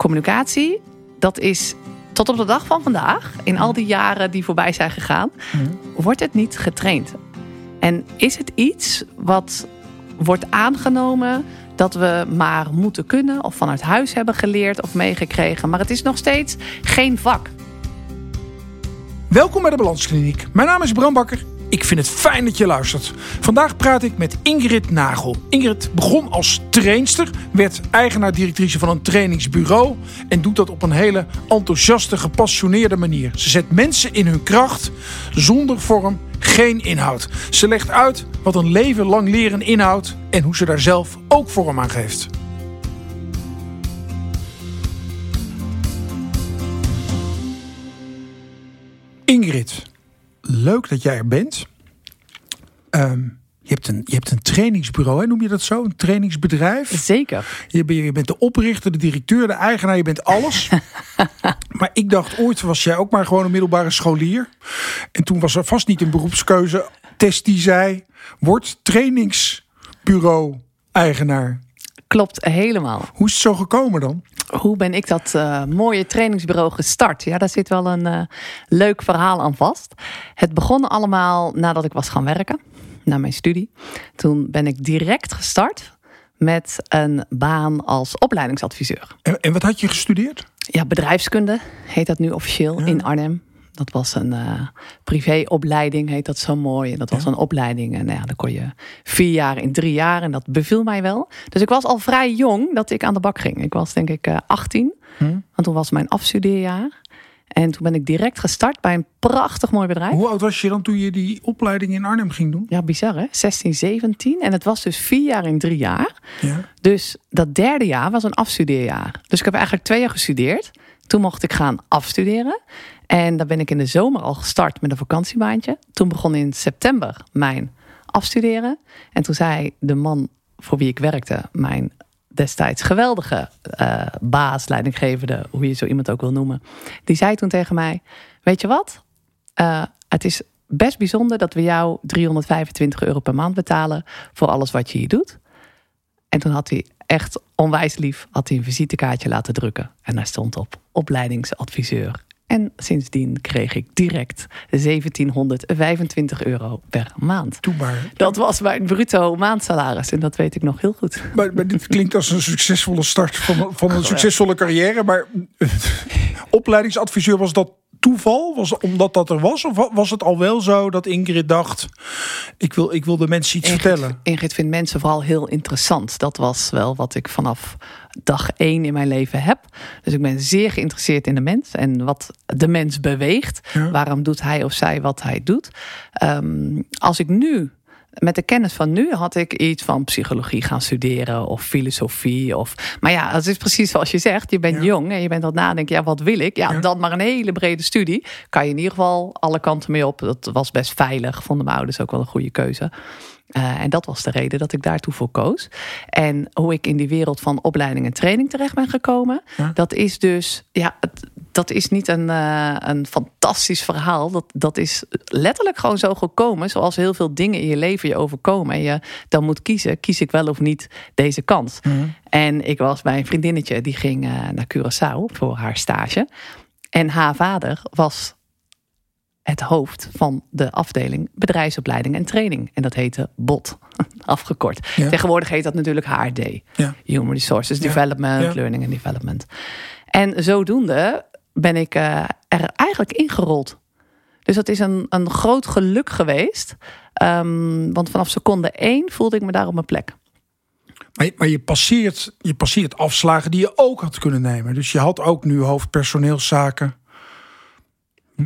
communicatie, dat is tot op de dag van vandaag, in al die jaren die voorbij zijn gegaan, wordt het niet getraind. En is het iets wat wordt aangenomen dat we maar moeten kunnen of vanuit huis hebben geleerd of meegekregen, maar het is nog steeds geen vak. Welkom bij de Balanskliniek. Mijn naam is Bram Bakker. Ik vind het fijn dat je luistert. Vandaag praat ik met Ingrid Nagel. Ingrid begon als trainster, werd eigenaar-directrice van een trainingsbureau en doet dat op een hele enthousiaste, gepassioneerde manier. Ze zet mensen in hun kracht, zonder vorm, geen inhoud. Ze legt uit wat een leven lang leren inhoudt en hoe ze daar zelf ook vorm aan geeft. Ingrid, leuk dat jij er bent. Ehm, je, hebt een, je hebt een trainingsbureau, hè? noem je dat zo? Een trainingsbedrijf? Zeker. Je, bent- je bent de oprichter, de directeur, de eigenaar, je bent alles. maar ik dacht, ooit was jij ook maar gewoon een middelbare scholier. En toen was er vast niet een beroepskeuze. Test die zei, word trainingsbureau-eigenaar. Klopt helemaal. Hoe is het zo gekomen dan? Hoe ben ik dat eh, mooie trainingsbureau gestart? Ja, daar zit wel een eh, leuk verhaal aan vast. Het begon allemaal nadat ik was gaan werken, na mijn studie. Toen ben ik direct gestart met een baan als opleidingsadviseur. En, en wat had je gestudeerd? Ja, bedrijfskunde heet dat nu officieel in Arnhem. Dat was een eh, privéopleiding, heet dat zo mooi. En dat was een opleiding. En nou ja, dan kon je vier jaar in drie jaar. En dat beviel mij wel. Dus ik was al vrij jong dat ik aan de bak ging. Ik was denk ik eh 18. Want toen was mijn afstudeerjaar. En toen ben ik direct gestart bij een prachtig mooi bedrijf. Hoe oud was je dan toen je die opleiding in Arnhem ging doen? Ja, bizar hè? 16, 17. En het was dus vier jaar in drie jaar. Ja. Dus dat derde jaar was een afstudeerjaar. Dus ik heb eigenlijk twee jaar gestudeerd. Toen mocht ik gaan afstuderen. En dan ben ik in de zomer al gestart met een vakantiebaantje. Toen begon in september mijn afstuderen. En toen zei de man voor wie ik werkte, mijn destijds geweldige eh, baas, leidinggevende, hoe je zo iemand ook wil noemen. Die zei toen tegen mij, weet je wat? Eh, het is best bijzonder dat we jou 325 euro per maand betalen voor alles wat je hier doet. En toen had hij echt onwijs lief had hij een visitekaartje laten drukken. En daar stond op opleidingsadviseur. En sindsdien kreeg ik direct 1725 euro per maand. Doe maar. Dat was mijn bruto maandsalaris en dat weet ik nog heel goed. Maar, maar dit klinkt als een succesvolle start van, van een succesvolle carrière. Maar eh, opleidingsadviseur, was dat toeval? Was het omdat dat er was? Of wa- was het al wel zo dat Ingrid dacht... ik wil, ik wil de mensen iets Ingrid, vertellen? Ingrid vindt mensen vooral heel interessant. Dat was wel wat ik vanaf dag één in mijn leven heb. Dus ik ben zeer geïnteresseerd in de mens en wat de mens beweegt. Ja. Waarom doet hij of zij wat hij doet? Ehm, als ik nu met de kennis van nu had ik iets van psychologie gaan studeren of filosofie. Of, maar ja, het is precies zoals je zegt. Je bent Ja. jong en je bent aan het nadenken. Ja, wat wil ik? Ja, Ja. dan maar een hele brede studie. Kan je in ieder geval alle kanten mee op. Dat was best veilig. Vonden mijn ouders ook wel een goede keuze. Eh, en dat was de reden dat ik daartoe voor koos. En hoe ik in die wereld van opleiding en training terecht ben gekomen, Ja. dat is dus, ja, het- dat is niet een, eh, een fantastisch verhaal. Dat, dat is letterlijk gewoon zo gekomen, zoals heel veel dingen in je leven je overkomen. En je dan moet kiezen, kies ik wel of niet deze kans. En ik was bij een vriendinnetje, die ging eh, naar Curaçao voor haar stage. En haar vader was het hoofd van de afdeling bedrijfsopleiding en training. En dat heette BOT, afgekort. Ja. Tegenwoordig heet dat natuurlijk HRD. Ja. Human Resources. Development, Ja. Learning and Development. En zodoende ben ik eh, er eigenlijk ingerold. Dus dat is een, een groot geluk geweest. Ehm, want vanaf seconde één voelde ik me daar op mijn plek. Maar, maar je, passeert, je passeert afslagen die je ook had kunnen nemen. Dus je had ook nu hoofdpersoneelszaken...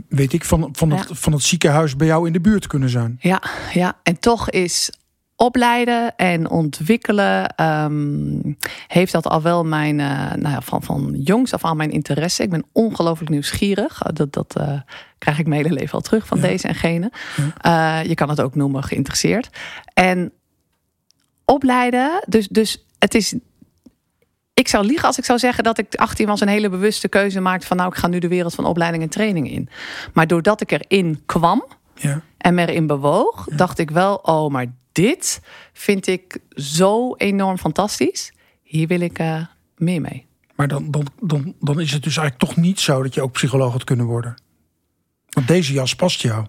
weet ik, van, van, het, van het ziekenhuis bij jou in de buurt kunnen zijn. Ja, ja. en toch is opleiden en ontwikkelen ehm, heeft dat al wel mijn, eh, nou ja, van, van jongs af aan mijn interesse. Ik ben ongelooflijk nieuwsgierig. Dat, dat eh, krijg ik mijn hele leven al terug van Ja. deze en gene. Eh, je kan het ook noemen geïnteresseerd. En opleiden, dus, dus het is ik zou liegen als ik zou zeggen dat ik 18 was een hele bewuste keuze maakte van nou ik ga nu de wereld van opleiding en training in. Maar doordat ik erin kwam Ja. en me erin bewoog, dacht ik wel oh maar dit vind ik zo enorm fantastisch. Hier wil ik eh, meer mee. Maar dan, dan, dan, dan is het dus eigenlijk toch niet zo dat je ook psycholoog had kunnen worden. Want deze jas past jou.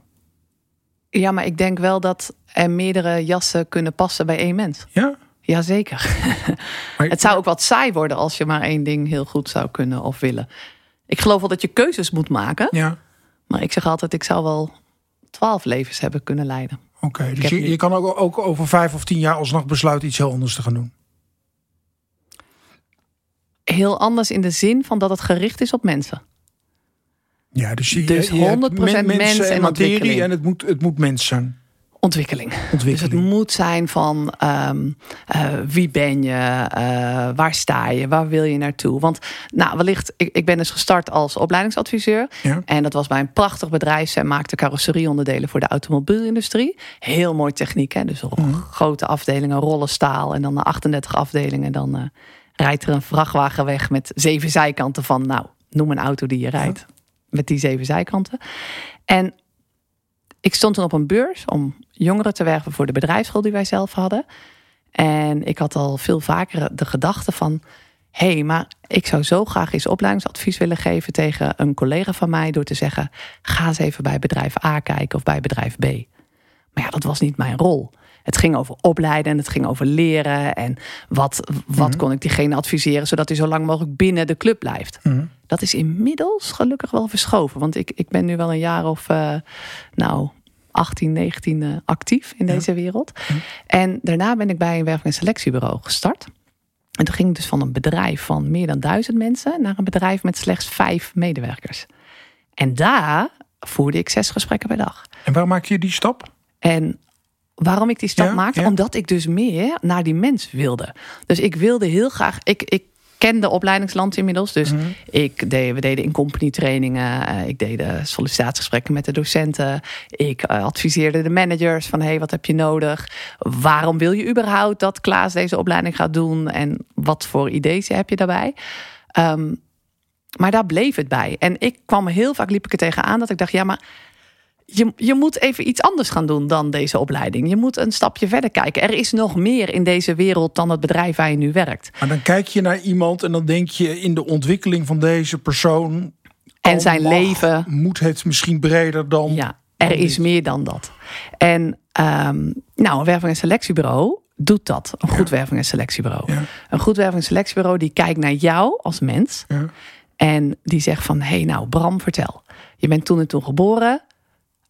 Ja, maar ik denk wel dat er meerdere jassen kunnen passen bij één mens. Ja? Jazeker. Maar- Het zou ook wat saai worden als je maar één ding heel goed zou kunnen of willen. Ik geloof wel dat je keuzes moet maken. Ja. Maar ik zeg altijd, ik zou wel twaalf levens hebben kunnen leiden. Oké, dus je, nu- je kan ook, ook over vijf of tien jaar alsnog besluiten iets heel anders te gaan doen. Heel anders in de zin van dat het gericht is op mensen. Ja, dus je, Dus je hebt 100% men- mens mensen en materie en het moet, het moet mens zijn. Ontwikkeling. Dus het Ontwikkeling. moet zijn van ehm, eh, wie ben je, eh, waar sta je, waar wil je naartoe? Want nou, wellicht, ik, ik ben dus gestart als opleidingsadviseur. Ja. En dat was bij een prachtig bedrijf. Zij maakte carrosserieonderdelen voor de automobielindustrie. Heel mooi techniek, hè? dus grote afdelingen, rollen staal en dan 38 afdelingen. Dan eh, rijdt er een vrachtwagen weg met zeven zijkanten van, nou, noem een auto die je rijdt. Met die zeven zijkanten. En ik stond toen op een beurs om jongeren te werven voor de bedrijfsschool die wij zelf hadden. En ik had al veel vaker de gedachte van... hé, hey, maar ik zou zo graag eens opleidingsadvies willen geven... tegen een collega van mij door te zeggen... ga eens even bij bedrijf A kijken of bij bedrijf B. Maar ja, dat was niet mijn rol. Het ging over opleiden en het ging over leren. En wat, wat kon ik diegene adviseren... zodat hij zo lang mogelijk binnen de club blijft. Mhm. Dat is inmiddels gelukkig wel verschoven. Want ik, ik ben nu wel een jaar of, eh, nou, 18, 19 eh, actief in deze wereld. En daarna ben ik bij een werving- en selectiebureau gestart. En toen ging ik dus van een bedrijf van meer dan duizend mensen... naar een bedrijf met slechts vijf medewerkers. En daar voerde ik zes gesprekken per dag. En waar maak je die stap? En waarom ik die stap Ja, maakte? ja. Omdat ik dus meer naar die mens wilde. Dus ik wilde heel graag. Ik, ik kende opleidingsland inmiddels. Dus Mhm. ik deed, we deden in company trainingen. eh, Ik deed de sollicitatiegesprekken met de docenten. Ik eh, adviseerde de managers van hey, wat heb je nodig? Waarom wil je überhaupt dat Klaas deze opleiding gaat doen? En wat voor ideeën heb je daarbij? Ehm, maar daar bleef het bij. En ik kwam heel vaak, liep ik er tegenaan dat ik dacht, ja, maar je, je moet even iets anders gaan doen dan deze opleiding. Je moet een stapje verder kijken. Er is nog meer in deze wereld dan het bedrijf waar je nu werkt. Maar dan kijk je naar iemand en dan denk je in de ontwikkeling van deze persoon. En zijn mag, leven. Moet het misschien breder dan. Ja, er dan is dit. meer dan dat. En ehm, nou, een werving- en selectiebureau doet dat. Een goed werving- en selectiebureau. Ja. Een goed werving- en selectiebureau die kijkt naar jou als mens. Ja. En die zegt van, hé hey, nou Bram, vertel. Je bent toen en toen geboren.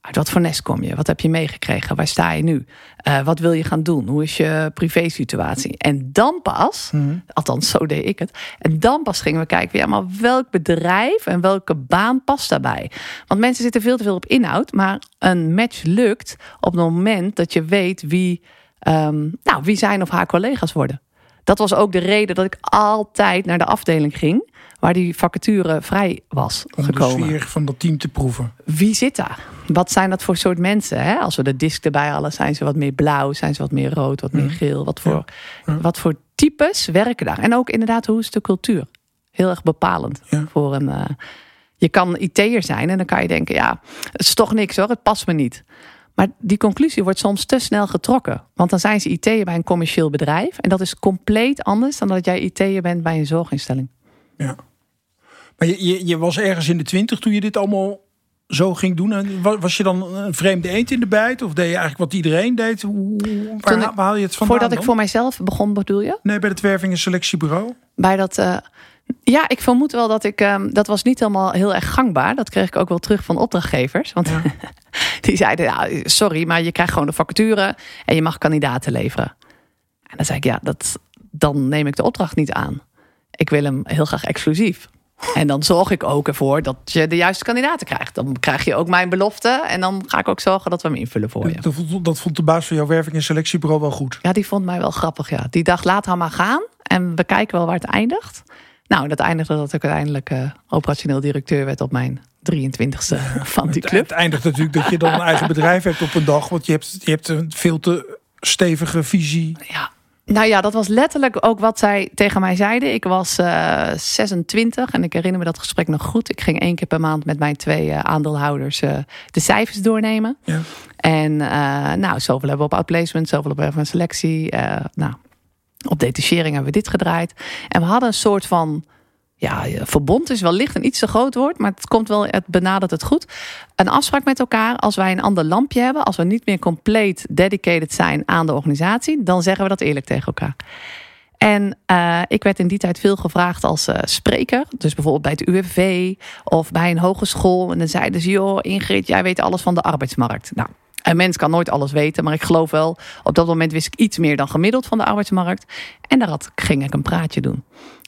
Uit wat voor nest kom je? Wat heb je meegekregen? Waar sta je nu? Eh, wat wil je gaan doen? Hoe is je privésituatie? En dan pas, Mhm. althans zo deed ik het. En dan pas gingen we kijken, ja, maar welk bedrijf en welke baan past daarbij? Want mensen zitten veel te veel op inhoud. Maar een match lukt op het moment dat je weet wie, ehm, nou, wie zijn of haar collega's worden. Dat was ook de reden dat ik altijd naar de afdeling ging waar die vacature vrij was Om de gekomen. sfeer van dat team te proeven. Wie zit daar? Wat zijn dat voor soort mensen? Hè? Als we de disc erbij halen, zijn ze wat meer blauw, zijn ze wat meer rood, wat meer geel. Wat voor, Ja. wat voor types werken daar? En ook inderdaad, hoe is de cultuur? Heel erg bepalend Ja. voor een. eh, je kan IT'er zijn en dan kan je denken, ja, het is toch niks hoor, het past me niet. Maar die conclusie wordt soms te snel getrokken. Want dan zijn ze IT'er bij een commercieel bedrijf. En dat is compleet anders dan dat jij IT'er bent bij een zorginstelling. Ja. Maar je, je, je was ergens in de twintig toen je dit allemaal zo ging doen. En wa- was je dan een vreemde eend in de bijt? Of deed je eigenlijk wat iedereen deed? Hoe, waar, Toen ik- waar haal je het vandaan Voordat ik voor mijzelf begon, bedoel je? Nee, bij het werving- en selectiebureau. bij dat. eh, ja, ik vermoed wel dat ik. ehm, dat was niet helemaal heel erg gangbaar. Dat kreeg ik ook wel terug van opdrachtgevers. Want Ja. die zeiden: ja, sorry, maar je krijgt gewoon de vacature en je mag kandidaten leveren. En dan zei ik: ja, dat, dan neem ik de opdracht niet aan. Ik wil hem heel graag exclusief. En dan zorg ik ook ervoor dat je de juiste kandidaten krijgt. Dan krijg je ook mijn belofte. En dan ga ik ook zorgen dat we hem invullen voor je. Dat, vond, dat vond de baas van jouw werving- en selectiebureau wel goed. Ja, die vond mij wel grappig. Ja. Die dacht, laat haar maar gaan. En we kijken wel waar het eindigt. Nou, dat eindigde dat ik uiteindelijk eh, operationeel directeur werd op mijn 23ste van die Het, club. het eindigt natuurlijk dat je dan een eigen bedrijf hebt op een dag. Want je hebt, je hebt een veel te stevige visie. Ja. Nou ja, dat was letterlijk ook wat zij tegen mij zeiden. Ik was eh 26 en ik herinner me dat gesprek nog goed. Ik ging één keer per maand met mijn twee eh, aandeelhouders eh, de cijfers doornemen. Ja. En nou, zoveel hebben we op outplacement, zoveel op werven en selectie. Nou, op detachering hebben we dit gedraaid. En we hadden een soort van ja, verbond is wellicht een iets te groot woord, maar het komt wel, het benadert het goed. Een afspraak met elkaar, als wij een ander lampje hebben, als we niet meer compleet dedicated zijn aan de organisatie, dan zeggen we dat eerlijk tegen elkaar. En uh, ik werd in die tijd veel gevraagd als uh, spreker. Dus bijvoorbeeld bij het UWV of bij een hogeschool. En dan zeiden ze, joh Ingrid, jij weet alles van de arbeidsmarkt. Nou, een mens kan nooit alles weten, maar ik geloof wel, op dat moment wist ik iets meer dan gemiddeld van de arbeidsmarkt. En daar had, ging ik een praatje doen.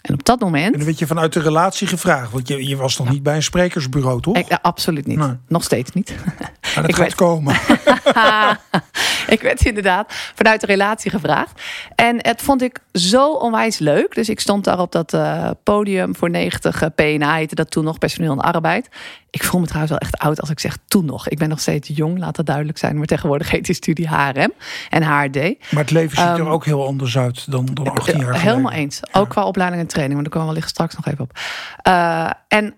En op dat moment. En dan werd je vanuit de relatie gevraagd, want je, je was nog niet bij een sprekersbureau, toch? Ik, absoluut niet. Nog steeds niet. Maar dat ik gaat werd... komen. ik werd inderdaad vanuit de relatie gevraagd. En het vond ik zo onwijs leuk. Dus ik stond daar op dat uh, podium voor 90 uh, PNA, heette dat toen nog personeel en arbeid. Ik voel me trouwens wel echt oud als ik zeg toen nog. Ik ben nog steeds jong, laat dat duidelijk zijn. Maar tegenwoordig heet die studie HRM en HRD. Maar het leven ziet er um, ook heel anders uit dan, dan 18 jaar geleden. Helemaal eens. Ook qua opleiding en training. Maar daar komen we wellicht straks nog even op. Uh, en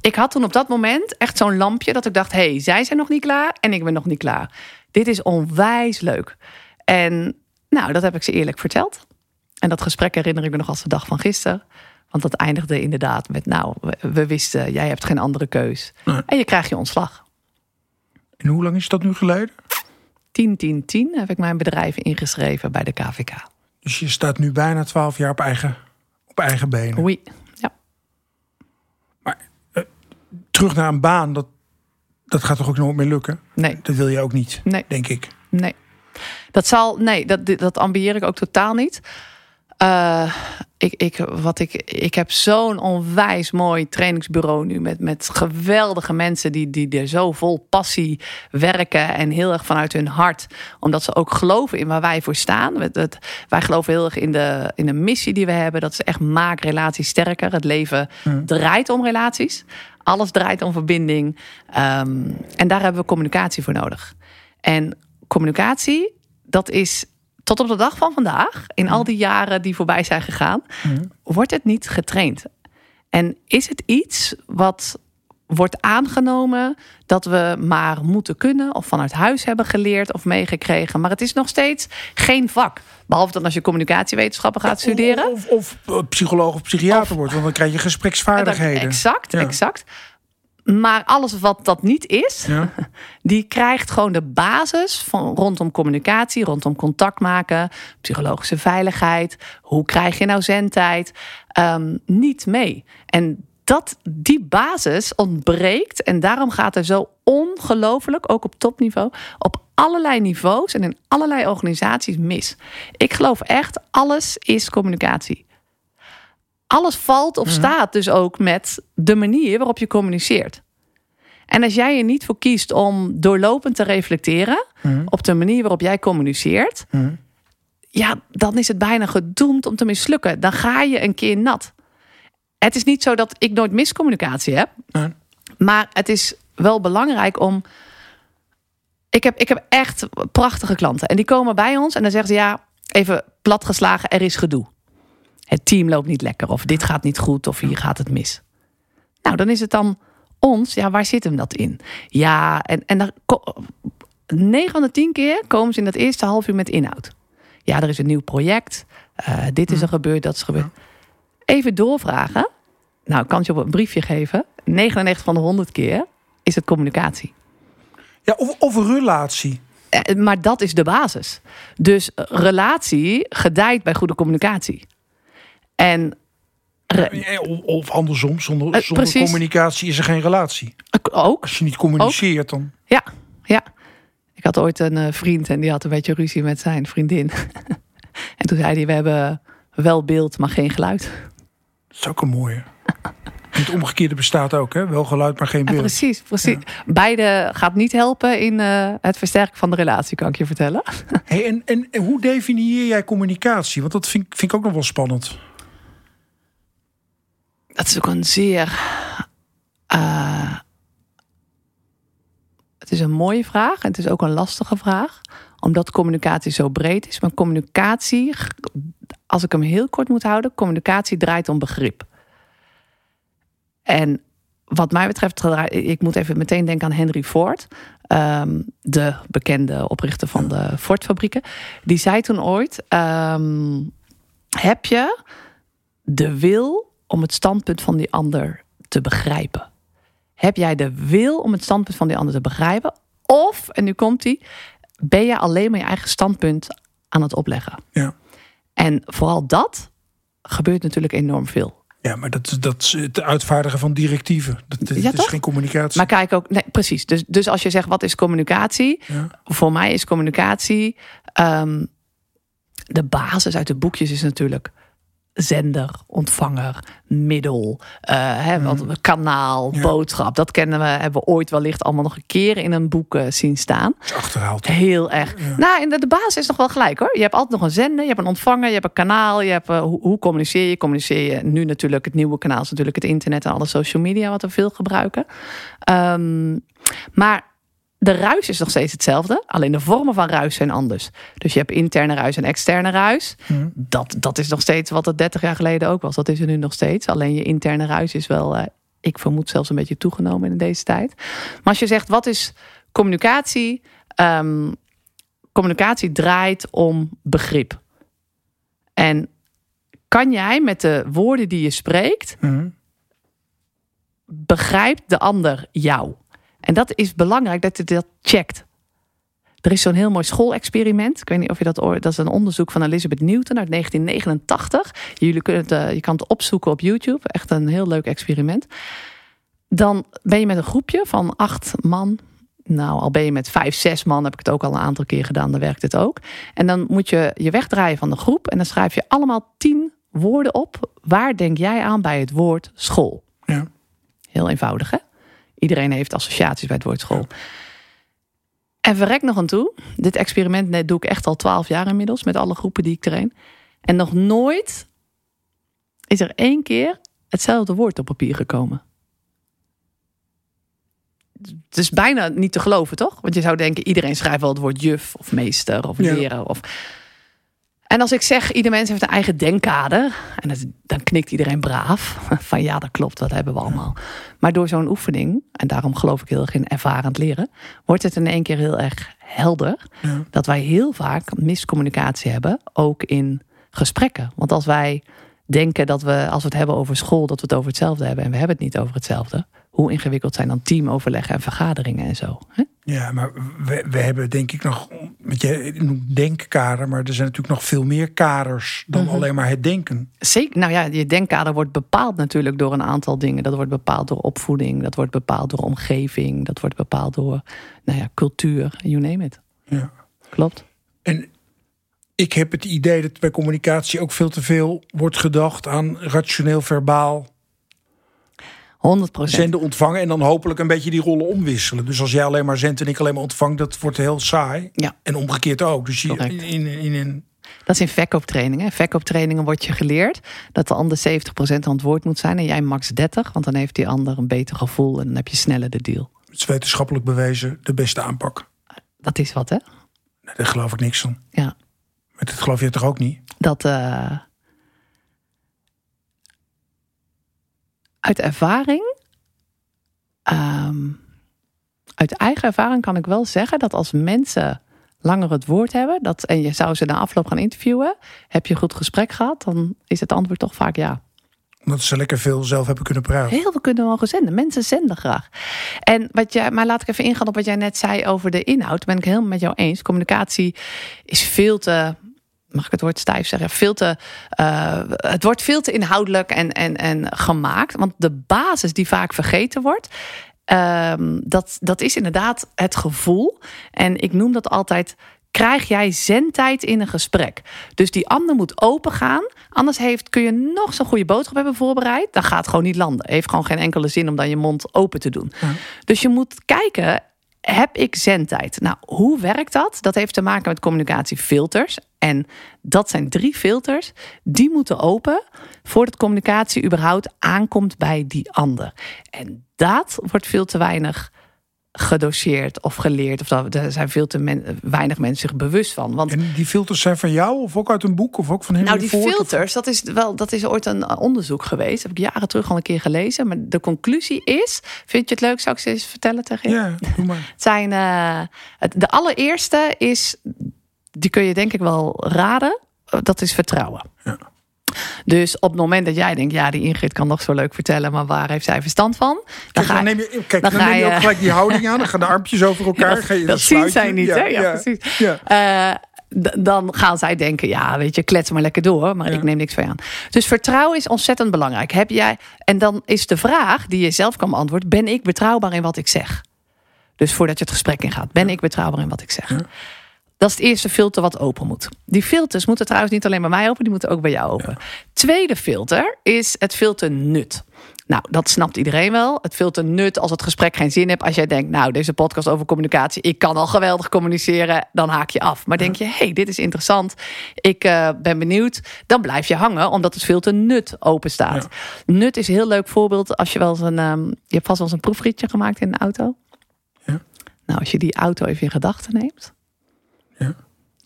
ik had toen op dat moment echt zo'n lampje dat ik dacht: hé, hey, zij zijn nog niet klaar en ik ben nog niet klaar. Dit is onwijs leuk. En nou, dat heb ik ze eerlijk verteld. En dat gesprek herinner ik me nog als de dag van gisteren. Want dat eindigde inderdaad met: Nou, we, wisten, jij hebt geen andere keus. Nee. En je krijgt je ontslag. En hoe lang is dat nu geleden? 10, 10, 10 heb ik mijn bedrijf ingeschreven bij de KVK. Dus je staat nu bijna 12 jaar op eigen, op eigen benen. Oei, ja. Maar uh, terug naar een baan, dat, dat gaat toch ook nooit meer lukken? Nee. Dat wil je ook niet, nee. denk ik. Nee. Dat zal, nee, dat, dat ambieer ik ook totaal niet. Uh, ik, ik, wat ik, ik heb zo'n onwijs mooi trainingsbureau nu met, met geweldige mensen die, die er zo vol passie werken en heel erg vanuit hun hart, omdat ze ook geloven in waar wij voor staan. Het, het, wij geloven heel erg in de, in de missie die we hebben. Dat ze echt maak relaties sterker. Het leven hmm. draait om relaties. Alles draait om verbinding. Um, en daar hebben we communicatie voor nodig. En communicatie, dat is tot op de dag van vandaag, in al die jaren die voorbij zijn gegaan, mm. wordt het niet getraind. En is het iets wat wordt aangenomen dat we maar moeten kunnen of vanuit huis hebben geleerd of meegekregen. Maar het is nog steeds geen vak. Behalve dan als je communicatiewetenschappen gaat studeren. Of, of, of psycholoog of psychiater of, wordt, want dan krijg je gespreksvaardigheden. Exact, ja. exact. Maar alles wat dat niet is, ja. die krijgt gewoon de basis van rondom communicatie, rondom contact maken, psychologische veiligheid. Hoe krijg je nou zendtijd? Um, niet mee. En dat, die basis ontbreekt. En daarom gaat er zo ongelooflijk, ook op topniveau, op allerlei niveaus en in allerlei organisaties mis. Ik geloof echt, alles is communicatie alles valt of staat dus ook met de manier waarop je communiceert. En als jij er niet voor kiest om doorlopend te reflecteren op de manier waarop jij communiceert, ja, dan is het bijna gedoemd om te mislukken. Dan ga je een keer nat. Het is niet zo dat ik nooit miscommunicatie heb, maar het is wel belangrijk om. Ik heb, ik heb echt prachtige klanten en die komen bij ons en dan zeggen ze ja, even platgeslagen, er is gedoe het team loopt niet lekker of dit gaat niet goed of hier gaat het mis. Nou, dan is het dan ons, ja, waar zit hem dat in? Ja, en, en dan, 9 van de 10 keer komen ze in dat eerste half uur met inhoud. Ja, er is een nieuw project. Uh, dit is er gebeurd, dat is gebeurd. Even doorvragen. Nou, kan je op een briefje geven. 99 van de 100 keer is het communicatie. Ja, of, of een relatie. Uh, maar dat is de basis. Dus relatie gedijt bij goede communicatie. En of andersom, zonder, uh, zonder communicatie is er geen relatie. Ook. Als je niet communiceert, dan. Ja, ja. Ik had ooit een uh, vriend en die had een beetje ruzie met zijn vriendin. en toen zei hij: We hebben wel beeld, maar geen geluid. Dat is ook een mooie. Het omgekeerde bestaat ook, hè? Wel geluid, maar geen beeld. Ja, precies, precies. Ja. Beide gaat niet helpen in uh, het versterken van de relatie, kan ik je vertellen. hey, en, en, en hoe definieer jij communicatie? Want dat vind, vind ik ook nog wel spannend dat is ook een zeer. Uh, het is een mooie vraag en het is ook een lastige vraag, omdat communicatie zo breed is. Maar communicatie, als ik hem heel kort moet houden, communicatie draait om begrip. En wat mij betreft, ik moet even meteen denken aan Henry Ford, um, de bekende oprichter van de Ford-fabrieken. Die zei toen ooit: um, Heb je de wil om het standpunt van die ander te begrijpen? Heb jij de wil om het standpunt van die ander te begrijpen? Of, en nu komt die, ben je alleen maar je eigen standpunt aan het opleggen? Ja. En vooral dat gebeurt natuurlijk enorm veel. Ja, maar dat, dat is het uitvaardigen van directieven. Dat, dat Ja, is toch? geen communicatie. Maar kijk ook, nee, precies. Dus, dus als je zegt wat is communicatie? Ja. Voor mij is communicatie ehm, de basis uit de boekjes is natuurlijk zender, ontvanger, middel, eh, hè, wat, kanaal, Ja. boodschap. Dat kennen we, hebben we ooit wellicht allemaal nog een keer in een boek eh, zien staan. Achterhaald. Heel erg. Ja. Nou, en de, de basis is nog wel gelijk hoor. Je hebt altijd nog een zender, je hebt een ontvanger, je hebt een kanaal. Je hebt, eh, hoe, hoe communiceer je? Communiceer je nu natuurlijk, het nieuwe kanaal is natuurlijk het internet en alle social media wat we veel gebruiken. Ehm, maar de ruis is nog steeds hetzelfde. Alleen de vormen van ruis zijn anders. Dus je hebt interne ruis en externe ruis. Hm. Dat, dat is nog steeds wat het 30 jaar geleden ook was. Dat is er nu nog steeds. Alleen je interne ruis is wel, eh, ik vermoed zelfs een beetje toegenomen in deze tijd. Maar als je zegt, wat is communicatie? Ehm, communicatie draait om begrip. En kan jij met de woorden die je spreekt, Hm. begrijpt de ander jou? En dat is belangrijk dat je dat checkt. Er is zo'n heel mooi schoolexperiment. Ik weet niet of je dat ooit. Dat is een onderzoek van Elizabeth Newton uit 1989. Jullie kunnen het, eh, je kan het opzoeken op YouTube. Echt een heel leuk experiment. Dan ben je met een groepje van acht man. Nou, al ben je met vijf, zes man, heb ik het ook al een aantal keer gedaan, dan werkt het ook. En dan moet je je wegdraaien van de groep en dan schrijf je allemaal tien woorden op. Waar denk jij aan bij het woord school? Ja. Heel eenvoudig, hè? Iedereen heeft associaties bij het woord school. En verrek nog aan toe. Dit experiment doe ik echt al twaalf jaar inmiddels. Met alle groepen die ik train. En nog nooit is er één keer hetzelfde woord op papier gekomen. Het is bijna niet te geloven, toch? Want je zou denken, iedereen schrijft wel het woord juf of meester of Ja. leraar. Of... En als ik zeg, ieder mens heeft een eigen denkkader. En dat, dan knikt iedereen braaf. Van ja, dat klopt, dat hebben we allemaal. Maar door zo'n oefening, en daarom geloof ik heel erg in ervarend leren, wordt het in één keer heel erg helder Ja. dat wij heel vaak miscommunicatie hebben, ook in gesprekken. Want als wij denken dat we, als we het hebben over school, dat we het over hetzelfde hebben en we hebben het niet over hetzelfde, hoe ingewikkeld zijn dan teamoverleggen en vergaderingen en zo? Hè? Ja, maar we, we hebben denk ik nog, met je noemt denkkader, maar er zijn natuurlijk nog veel meer kaders dan Mhm. alleen maar het denken. Zeker, nou ja, je denkkader wordt bepaald natuurlijk door een aantal dingen. Dat wordt bepaald door opvoeding, dat wordt bepaald door omgeving, dat wordt bepaald door nou ja, cultuur, you name it. Ja. Klopt. En ik heb het idee dat bij communicatie ook veel te veel wordt gedacht aan rationeel verbaal 100 procent. zenden, ontvangen en dan hopelijk een beetje die rollen omwisselen. Dus als jij alleen maar zendt en ik alleen maar ontvang, dat wordt heel saai. Ja. En omgekeerd ook. Dus je, Correct. in, in, in een Dat is in verkooptrainingen. Verkooptrainingen wordt je geleerd dat de ander 70% aan het woord moet zijn en jij max 30, want dan heeft die ander een beter gevoel en dan heb je sneller de deal. het is wetenschappelijk bewezen de beste aanpak. Dat is wat, hè? Nee, daar geloof ik niks van. Ja. Maar dat geloof je toch ook niet? Dat eh, uit ervaring, ehm, uit eigen ervaring kan ik wel zeggen dat als mensen langer het woord hebben, dat, en je zou ze na afloop gaan interviewen, heb je een goed gesprek gehad, dan is het antwoord toch vaak ja. Omdat ze lekker veel zelf hebben kunnen praten. Heel veel kunnen al zenden. Mensen zenden graag. En wat jij, maar laat ik even ingaan op wat jij net zei over de inhoud. Ben ik helemaal met jou eens. Communicatie is veel te. Mag ik het woord stijf zeggen? Veel te, eh, het wordt veel te inhoudelijk en, en, en gemaakt. Want de basis die vaak vergeten wordt, ehm, dat, dat is inderdaad het gevoel. En ik noem dat altijd. Krijg jij zendtijd in een gesprek? Dus die ander moet open gaan. Anders heeft, kun je nog zo'n goede boodschap hebben voorbereid. Dan gaat het gewoon niet landen. Heeft gewoon geen enkele zin om dan je mond open te doen. Ja. Dus je moet kijken, heb ik zendtijd? Nou, hoe werkt dat? Dat heeft te maken met communicatiefilters. En dat zijn drie filters. Die moeten open voordat communicatie überhaupt aankomt bij die ander. En dat wordt veel te weinig gedoseerd of geleerd. Of dat, daar zijn veel te men- weinig mensen zich bewust van. Want En die filters zijn van jou of ook uit een boek of ook van Henry nou, die Ford, of- filters, dat is wel, dat is ooit een onderzoek geweest. Dat heb ik jaren terug al een keer gelezen. Maar de conclusie is, vind je het leuk? Zou ik ze eens vertellen tegen je? Ja, doe maar. Het zijn, eh, het, de allereerste is, die kun je denk ik wel raden. eh, Dat is vertrouwen. Ja. Dus op het moment dat jij denkt, ja, die Ingrid kan nog zo leuk vertellen, maar waar heeft zij verstand van? Dan Kijk, ga dan neem je, kijk, dan dan ga neem je ook gelijk die houding aan. Dan gaan de armpjes over elkaar. dat ga je dat zien zij niet, hè? Ja, precies. Ja. Eh, dan gaan zij denken, ja, weet je, klets maar lekker door, maar Ja. ik neem niks van je aan. Dus vertrouwen is ontzettend belangrijk. Heb jij, en dan is de vraag die je zelf kan beantwoorden: ben ik betrouwbaar in wat ik zeg? Dus voordat je het gesprek ingaat, ben ik betrouwbaar in wat ik zeg? Dat is het eerste filter wat open moet. Die filters moeten trouwens niet alleen bij mij open, die moeten ook bij jou open. Tweede filter is het filter nut. Nou, dat snapt iedereen wel. Het filter nut als het gesprek geen zin heeft. Als jij denkt, nou, deze podcast over communicatie, ik kan al geweldig communiceren, dan haak je af. Maar denk je, hey, dit is interessant, ik eh, ben benieuwd, dan blijf je hangen, omdat het filter nut open staat. Nut is een heel leuk voorbeeld als je wel eens een, ehm, je hebt vast wel eens een proefritje gemaakt in een auto. Ja. Nou, als je die auto even in gedachten neemt. Ja.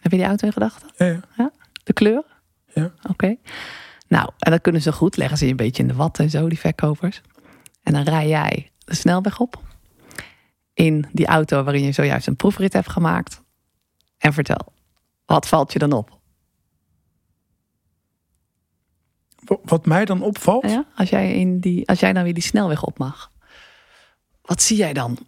Heb je die auto in gedachten? Ja, ja. De kleur? Ja. Oké. Nou, en dat kunnen ze goed. Leggen ze je een beetje in de wat en zo, die verkopers. En dan rij jij de snelweg op. In die auto waarin je zojuist een proefrit hebt gemaakt. En vertel, wat valt je dan op? Wa- Wat mij dan opvalt. Ja? Als, jij in die, als jij dan weer die snelweg op mag. Wat zie jij dan?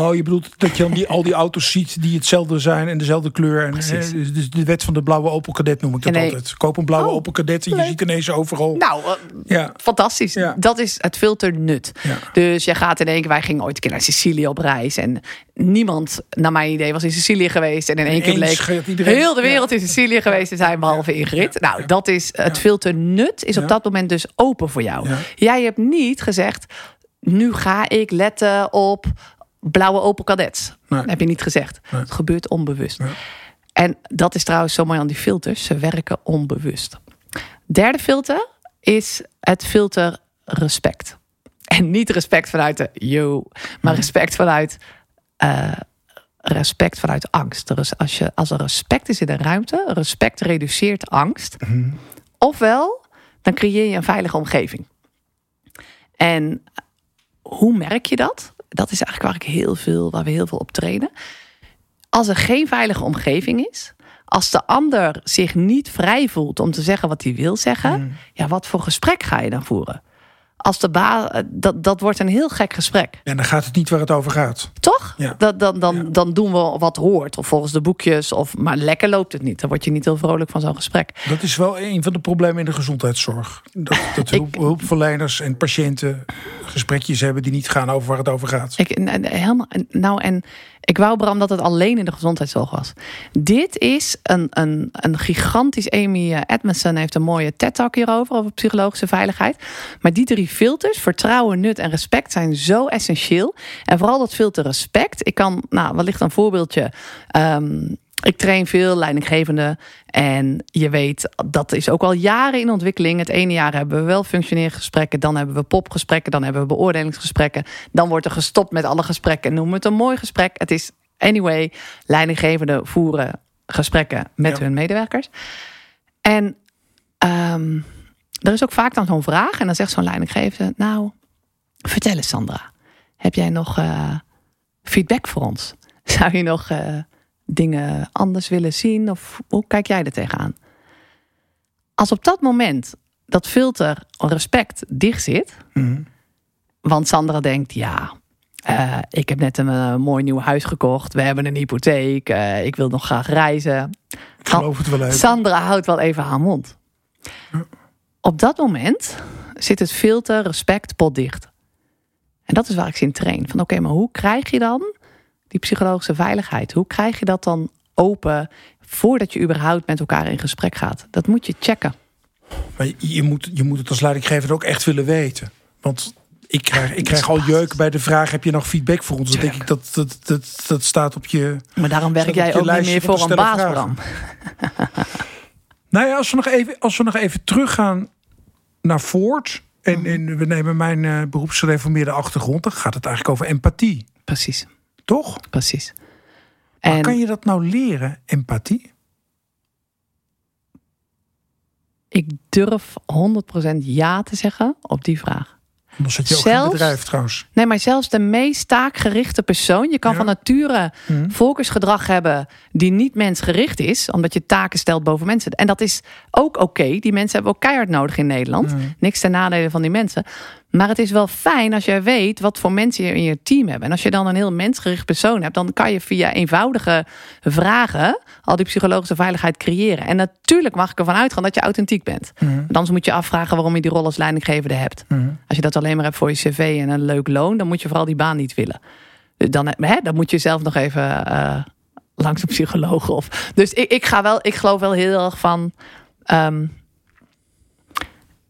Oh, je bedoelt dat je dan die, al die auto's ziet die hetzelfde zijn en dezelfde kleur. En, Precies. eh, dus de wet van de blauwe Opel Kadett noem ik dat nee. altijd. Koop een blauwe Oh, Opel Kadett en je ziet ineens overal. Nou, eh, ja, fantastisch. Ja. Dat is het filter nut. ja. Dus je gaat in één keer, wij gingen ooit een keer naar Sicilië op reis. En niemand, naar mijn idee, was in Sicilië geweest. En in één keer bleek iedereen- heel de wereld in Sicilië geweest te zijn, behalve Ingrid. Nou, dat is het filter nut, is op dat moment dus open voor jou. Jij hebt niet gezegd, nu ga ik letten op blauwe Opel Kadets. Nee. Dat heb je niet gezegd. Nee. Het gebeurt onbewust. En dat is trouwens zo mooi aan die filters. Ze werken onbewust. Derde filter is het filter respect. En niet respect vanuit de yo, maar respect vanuit eh, respect vanuit angst. Dus als, je, als er respect is in de ruimte, respect reduceert angst. Ofwel, dan creëer je een veilige omgeving. En hoe merk je dat? Dat is eigenlijk waar ik heel veel, waar we heel veel op trainen. Als er geen veilige omgeving is, als de ander zich niet vrij voelt om te zeggen wat hij wil zeggen, ja, wat voor gesprek ga je dan voeren? Als de ba dat, dat wordt een heel gek gesprek. En dan gaat het niet waar het over gaat. Toch? Ja. Dat, dan, dan, dan doen we wat hoort. Of volgens de boekjes. Of, maar lekker loopt het niet. Dan word je niet heel vrolijk van zo'n gesprek. Dat is wel een van de problemen in de gezondheidszorg. Dat, dat hulp, hulpverleners en patiënten gesprekjes hebben die niet gaan over waar het over gaat. Ik, helemaal, en- nou, en ik wou, Bram, dat het alleen in de gezondheidszorg was. Dit is een, een, een gigantisch... Amy eh, Edmondson heeft een mooie TED-talk hierover... over psychologische veiligheid. Maar die drie filters, vertrouwen, nut en respect... zijn zo essentieel. En vooral dat filter respect. Ik kan, nou, wellicht een voorbeeldje... Ehm, ik train veel leidinggevenden en je weet, dat is ook al jaren in ontwikkeling. Het ene jaar hebben we wel functioneergesprekken, dan hebben we popgesprekken, dan hebben we beoordelingsgesprekken. Dan wordt er gestopt met alle gesprekken. Noem het een mooi gesprek. Het is anyway, leidinggevenden voeren gesprekken met Ja. hun medewerkers. En ehm, er is ook vaak dan zo'n vraag en dan zegt zo'n leidinggevende, nou, vertel eens Sandra, heb jij nog eh, feedback voor ons? Zou je nog eh, dingen anders willen zien? Of hoe kijk jij er tegenaan? Als op dat moment dat filter respect dicht zit, Mhm. want Sandra denkt, ja, eh, ik heb net een eh, mooi nieuw huis gekocht, we hebben een hypotheek, eh, ik wil nog graag reizen. Ik geloof het wel even. Sandra houdt wel even haar mond. Op dat moment zit het filter respect potdicht. En dat is waar ik ze in train. Van oké, maar hoe krijg je dan die psychologische veiligheid? Hoe krijg je dat dan open voordat je überhaupt met elkaar in gesprek gaat? Dat moet je checken. Maar je, moet, je moet het als leidinggever ook echt willen weten. Want ik krijg, ik krijg al jeuk bij de vraag: heb je nog feedback voor ons? Dan denk ik dat dat, dat, dat staat op je. Maar daarom werk jij ook niet meer voor een baas. Bram. Nou ja, als we nog even, als we nog even teruggaan naar voort. En, Mhm. en we nemen mijn eh beroepsgereformeerde achtergrond. Dan gaat het eigenlijk over empathie. Precies, Toch? precies. Maar En kan je dat nou leren, empathie? ik durf 100% ja te zeggen op die vraag. Dan zit je ook Zelfs- bedrijf trouwens. Nee, maar zelfs de meest taakgerichte persoon. Je kan Ja. van nature Mhm. volkersgedrag hebben die niet mensgericht is, omdat je taken stelt boven mensen. En dat is ook oké. Die mensen hebben ook keihard nodig in Nederland. Mhm. Niks ten nadele van die mensen. Maar het is wel fijn als jij weet wat voor mensen je in je team hebt. En als je dan een heel mensgericht persoon hebt, dan kan je via eenvoudige vragen al die psychologische veiligheid creëren. En natuurlijk mag ik ervan uitgaan dat je authentiek bent. Want Anders moet je afvragen waarom je die rol als leidinggevende hebt. Mhm. Als je dat alleen maar hebt voor je cv en een leuk loon, dan moet je vooral die baan niet willen. Dan, hè, dan moet je zelf nog even eh, langs een psycholoog. Of. Dus ik, ik ga wel, ik geloof wel heel erg van. ehm,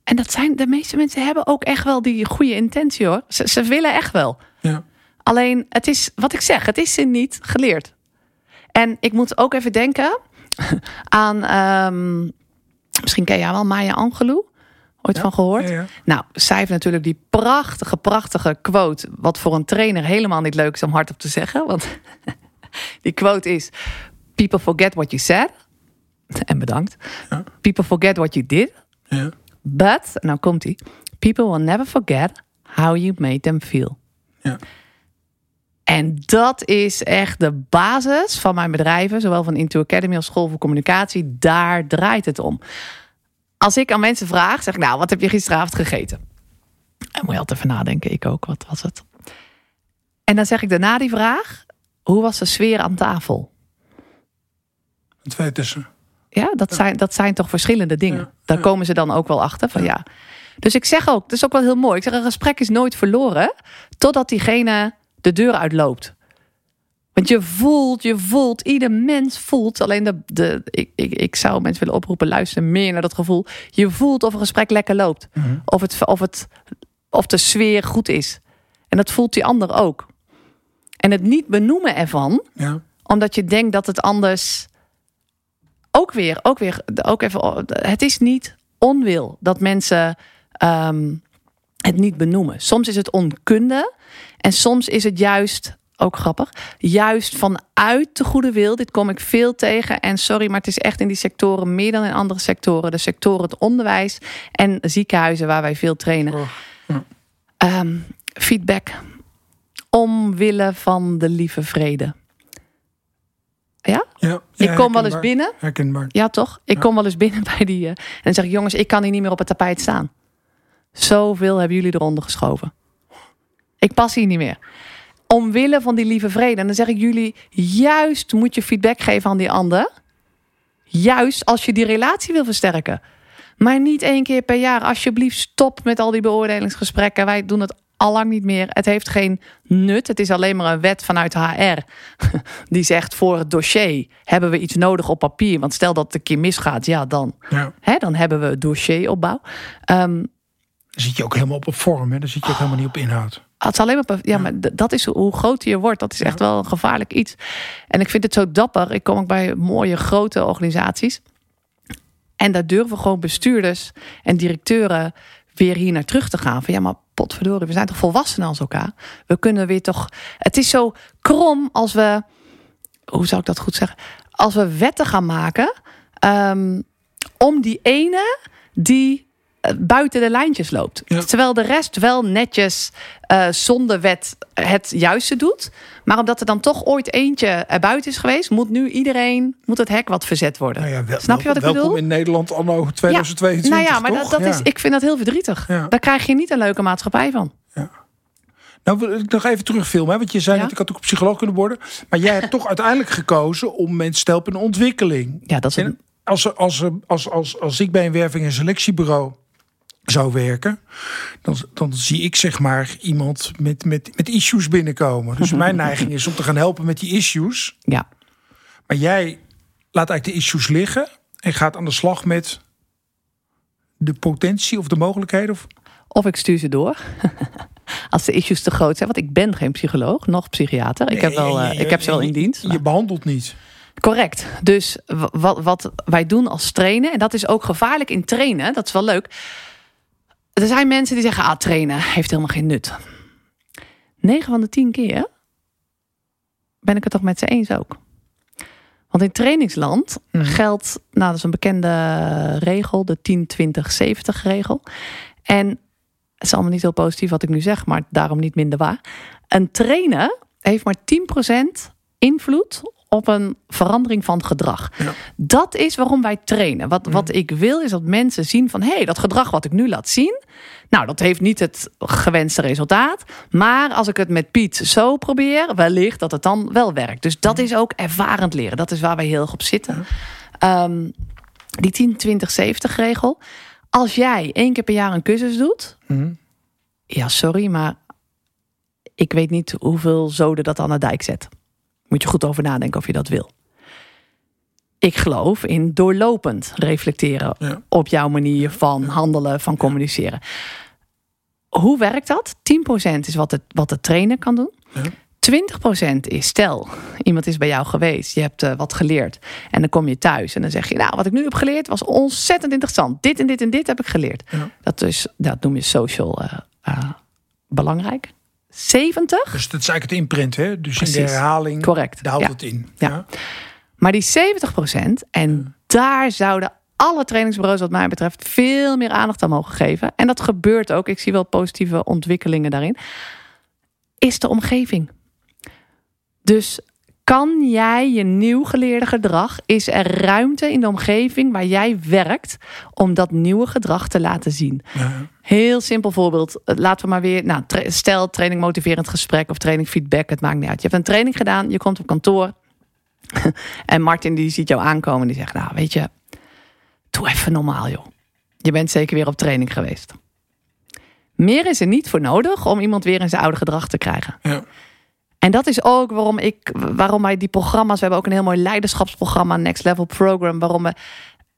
en dat zijn de meeste mensen hebben ook echt wel die goede intentie hoor. Ze, ze willen echt wel. Ja. Alleen, het is wat ik zeg, het is ze niet geleerd. En ik moet ook even denken aan, ehm, misschien ken jij wel Maya Angelou. Ooit Ja, van gehoord? Ja, ja. Nou, zij heeft natuurlijk die prachtige, prachtige quote. Wat voor een trainer helemaal niet leuk is om hardop te zeggen. Want die quote is: People forget what you said. En bedankt. Ja. People forget what you did. But, nou komt ie. People will never forget how you made them feel. Ja. En dat is echt de basis van mijn bedrijven, zowel van Into Academy als School voor Communicatie. Daar draait het om. Als ik aan mensen vraag, zeg ik, nou, wat heb je gisteravond gegeten? En moet je altijd even nadenken, ik ook, wat was het? En dan zeg ik daarna die vraag, hoe was de sfeer aan tafel? Twee tussen. Ja, dat, Zijn, dat zijn toch verschillende dingen. Daar komen ze dan ook wel achter van ja. Dus ik zeg ook, dat is ook wel heel mooi. Ik zeg, een gesprek is nooit verloren totdat diegene de deur uitloopt. Want je voelt, je voelt, ieder mens voelt. Alleen de, de, ik, ik, ik zou mensen willen oproepen, luister meer naar dat gevoel. Je voelt of een gesprek lekker loopt. Mhm. Of, het, of, het, of de sfeer goed is. En dat voelt die ander ook. En het niet benoemen ervan, Ja. omdat je denkt dat het anders ook weer, ook weer, ook even, het is niet onwil dat mensen ehm, het niet benoemen. Soms is het onkunde en soms is het juist, ook grappig, juist vanuit de goede wil. Dit kom ik veel tegen en sorry, maar het is echt in die sectoren meer dan in andere sectoren. De sectoren het onderwijs en ziekenhuizen waar wij veel trainen. Oh, Ehm, feedback omwille van de lieve vrede. Ja? Ja. Ik kom wel eens binnen. Herkenbaar. Ja, toch? Ik Ja. kom wel eens binnen bij die. eh, en dan zeg ik: jongens, ik kan hier niet meer op het tapijt staan. Zoveel hebben jullie eronder geschoven. Ik pas hier niet meer. Omwille van die lieve vrede. En dan zeg ik jullie: juist moet je feedback geven aan die ander. Juist als je die relatie wil versterken. Maar niet één keer per jaar. Alsjeblieft, stop met al die beoordelingsgesprekken. Wij doen het allang niet meer. Het heeft geen nut. Het is alleen maar een wet vanuit HR. Die zegt voor het dossier hebben we iets nodig op papier. Want stel dat het een keer misgaat, ja dan. Ja. Hè, dan hebben we dossieropbouw. Ehm Dan zit je ook helemaal op een vorm. Hè? Dan zit je ook helemaal niet op inhoud. het is alleen maar, ja, maar dat is hoe groter je wordt. Dat is echt wel een gevaarlijk iets. En ik vind het zo dapper. Ik kom ook bij mooie grote organisaties. En daar durven gewoon bestuurders en directeuren weer hier naar terug te gaan. Van ja, maar potverdorie, we zijn toch volwassenen als elkaar. We kunnen weer toch. Het is zo krom als we. Hoe zou ik dat goed zeggen? Als we wetten gaan maken. ehm, om die ene die buiten de lijntjes loopt. Ja. Terwijl de rest wel netjes eh, zonder wet het juiste doet. Maar omdat er dan toch ooit eentje erbuiten is geweest, moet nu iedereen moet het hek wat verzet worden. Nou ja, wel, Snap je wat ik welkom bedoel? in Nederland anno 2022. nou ja, maar dat, toch? dat Ja. is, ik vind dat heel verdrietig. Ja. Daar krijg je niet een leuke maatschappij van. Nou wil ik nog even terugfilmen. Want je zei Ja? net, ik had ook psycholoog kunnen worden. Maar jij hebt toch uiteindelijk gekozen om mensen te helpen in ontwikkeling. Ja, dat is een, En als, als, als, als, als ik bij een werving- en selectiebureau zou werken, dan, dan zie ik zeg maar iemand met, met, met issues binnenkomen. Dus mijn neiging is om te gaan helpen met die issues. ja. Maar jij laat eigenlijk de issues liggen en gaat aan de slag met de potentie of de mogelijkheden. Of, Of ik stuur ze door. Als de issues te groot zijn. Want ik ben geen psycholoog, nog psychiater. Ik heb, wel, Nee, eh, je- ik heb ze wel in dienst. Je, maar- behandelt niet. Correct. Dus wat, wat wij doen als trainen, en dat is ook gevaarlijk in trainen, dat is wel leuk. Er zijn mensen die zeggen, ah, trainen heeft helemaal geen nut. 9 van de 10 keer ben ik het toch met ze eens ook. Want in trainingsland Mhm. geldt, nou dat is een bekende regel, de 10-20-70 regel. En Het is allemaal niet heel positief wat ik nu zeg, maar daarom niet minder waar. Een trainer heeft maar 10% invloed op een verandering van gedrag. Ja. Dat is waarom wij trainen. Wat, wat ik wil is dat mensen zien van... hé, hey, dat gedrag wat ik nu laat zien... nou, dat heeft niet het gewenste resultaat. Maar als ik het met Piet zo probeer... wellicht dat het dan wel werkt. Dus dat is ook ervarend leren. Dat is waar wij heel erg op zitten. Ehm, die 10-20-70 regel. Als jij één keer per jaar een cursus doet... Mhm. ja, sorry, maar... ik weet niet hoeveel zoden dat aan de dijk zet. Moet je goed over nadenken of je dat wil. Ik geloof in doorlopend reflecteren Ja. op jouw manier van handelen, van communiceren. Hoe werkt dat? 10% is wat de, wat de trainer kan doen. Ja. 20% is, stel, iemand is bij jou geweest, je hebt eh, wat geleerd. En dan kom je thuis en dan zeg je, nou, wat ik nu heb geleerd was ontzettend interessant. Dit en dit en dit heb ik geleerd. Ja. Dat, is, dat noem je social eh, eh, belangrijk. 70? Dus dat is eigenlijk het imprint, hè? Dus in de herhaling Correct. daar houdt Ja. het in. Ja. Maar die 70%, en daar zouden alle trainingsbureaus wat mij betreft veel meer aandacht aan mogen geven. En dat gebeurt ook. Ik zie wel positieve ontwikkelingen daarin. Is de omgeving. Dus kan jij je nieuw geleerde gedrag, is er ruimte in de omgeving waar jij werkt om dat nieuwe gedrag te laten zien? Ja. Heel simpel voorbeeld. Eh, Laten we maar weer, nou, tra- stel training motiverend gesprek of training feedback. Het maakt niet uit. Je hebt een training gedaan, je komt op kantoor. en Martin die ziet jou aankomen en die zegt, nou weet je, doe even normaal joh. Je bent zeker weer op training geweest. Meer is er niet voor nodig om iemand weer in zijn oude gedrag te krijgen. Ja. En dat is ook waarom ik, waarom wij die programma's, we hebben ook een heel mooi leiderschapsprogramma, Next Level Program, waarom we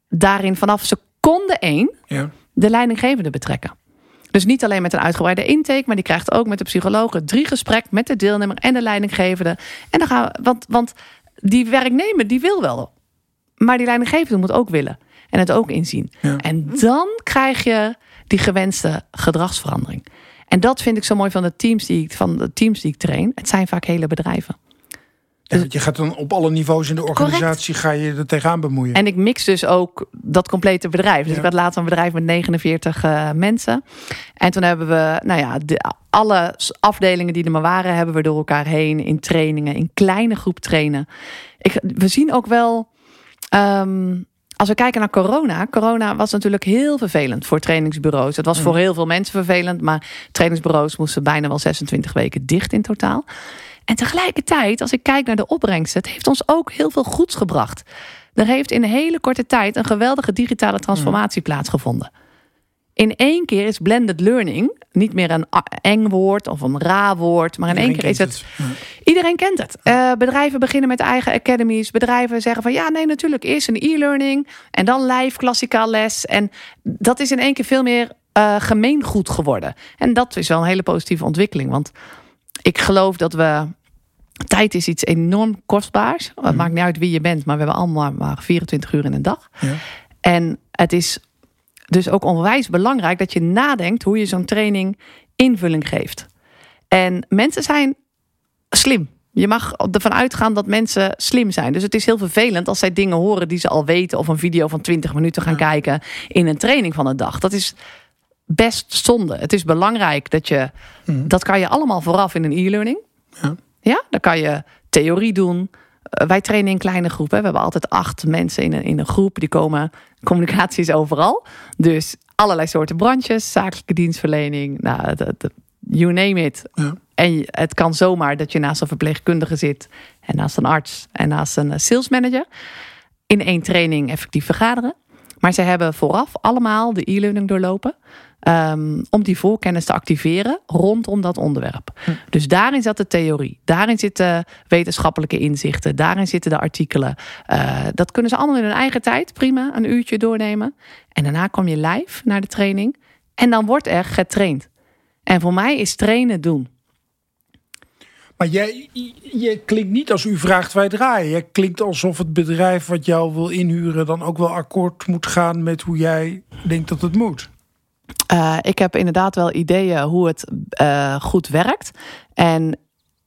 daarin vanaf seconde één Ja. de leidinggevende betrekken. Dus niet alleen met een uitgebreide intake, maar die krijgt ook met de psycholoog drie gesprek met de deelnemer en de leidinggevende. En dan gaan we, want, want die werknemer die wil wel, maar die leidinggevende moet ook willen en het ook inzien. Ja. En dan krijg je die gewenste gedragsverandering. En dat vind ik zo mooi van de teams die ik, van de teams die ik train. Het zijn vaak hele bedrijven. Ja, want je gaat dan op alle niveaus in de organisatie ga je er tegenaan bemoeien. En ik mix dus ook dat complete bedrijf. Dus Ja. ik had laatst een bedrijf met 49 eh, mensen. En toen hebben we, nou ja, de, alle afdelingen die er maar waren, hebben we door elkaar heen in trainingen, in kleine groep trainen. Ik, we zien ook wel. ehm, als we kijken naar corona. Corona was natuurlijk heel vervelend voor trainingsbureaus. Het was voor heel veel mensen vervelend. Maar trainingsbureaus moesten bijna wel 26 weken dicht in totaal. En tegelijkertijd, als ik kijk naar de opbrengst, het heeft ons ook heel veel goeds gebracht. Er heeft in een hele korte tijd een geweldige digitale transformatie plaatsgevonden. In één keer is blended learning niet meer een eng woord of een raar woord, maar in één keer is het. Iedereen kent het. Eh, bedrijven beginnen met eigen academies. Bedrijven zeggen van ja, nee, natuurlijk eerst een e-learning en dan live klassikaal les. En dat is in één keer veel meer eh, gemeengoed geworden. En dat is wel een hele positieve ontwikkeling. Want ik geloof dat we. Tijd is iets enorm kostbaars. Het maakt niet uit wie je bent, maar we hebben allemaal maar 24 uur in een dag. Ja. En het is dus ook onwijs belangrijk dat je nadenkt hoe je zo'n training invulling geeft. En mensen zijn slim. Je mag ervan uitgaan dat mensen slim zijn. Dus het is heel vervelend als zij dingen horen die ze al weten. Of een video van 20 minuten gaan kijken in een training van een dag. Dat is best zonde. Het is belangrijk dat je. Dat kan je allemaal vooraf in een e-learning. Ja. Ja, dan kan je theorie doen. Eh, wij trainen in kleine groepen. We hebben altijd acht mensen in een, in een groep. Die komen. Communicatie is overal. Dus allerlei soorten branches. Zakelijke dienstverlening. Nou, het- you name it. Ja. En het kan zomaar dat je naast een verpleegkundige zit. En naast een arts. En naast een eh, sales manager. In één training effectief vergaderen. Maar ze hebben vooraf allemaal de e-learning doorlopen. Ehm, om die voorkennis te activeren rondom dat onderwerp. Dus daarin zat de theorie. Daarin zitten wetenschappelijke inzichten. Daarin zitten de artikelen. Eh, dat kunnen ze allemaal in hun eigen tijd. Prima, een uurtje doornemen. En daarna kom je live naar de training. En dan wordt er getraind. En voor mij is trainen doen. Maar jij, je klinkt niet als u vraagt wij draaien. Je klinkt alsof het bedrijf wat jou wil inhuren dan ook wel akkoord moet gaan met hoe jij denkt dat het moet. Eh, ik heb inderdaad wel ideeën hoe het eh, goed werkt. En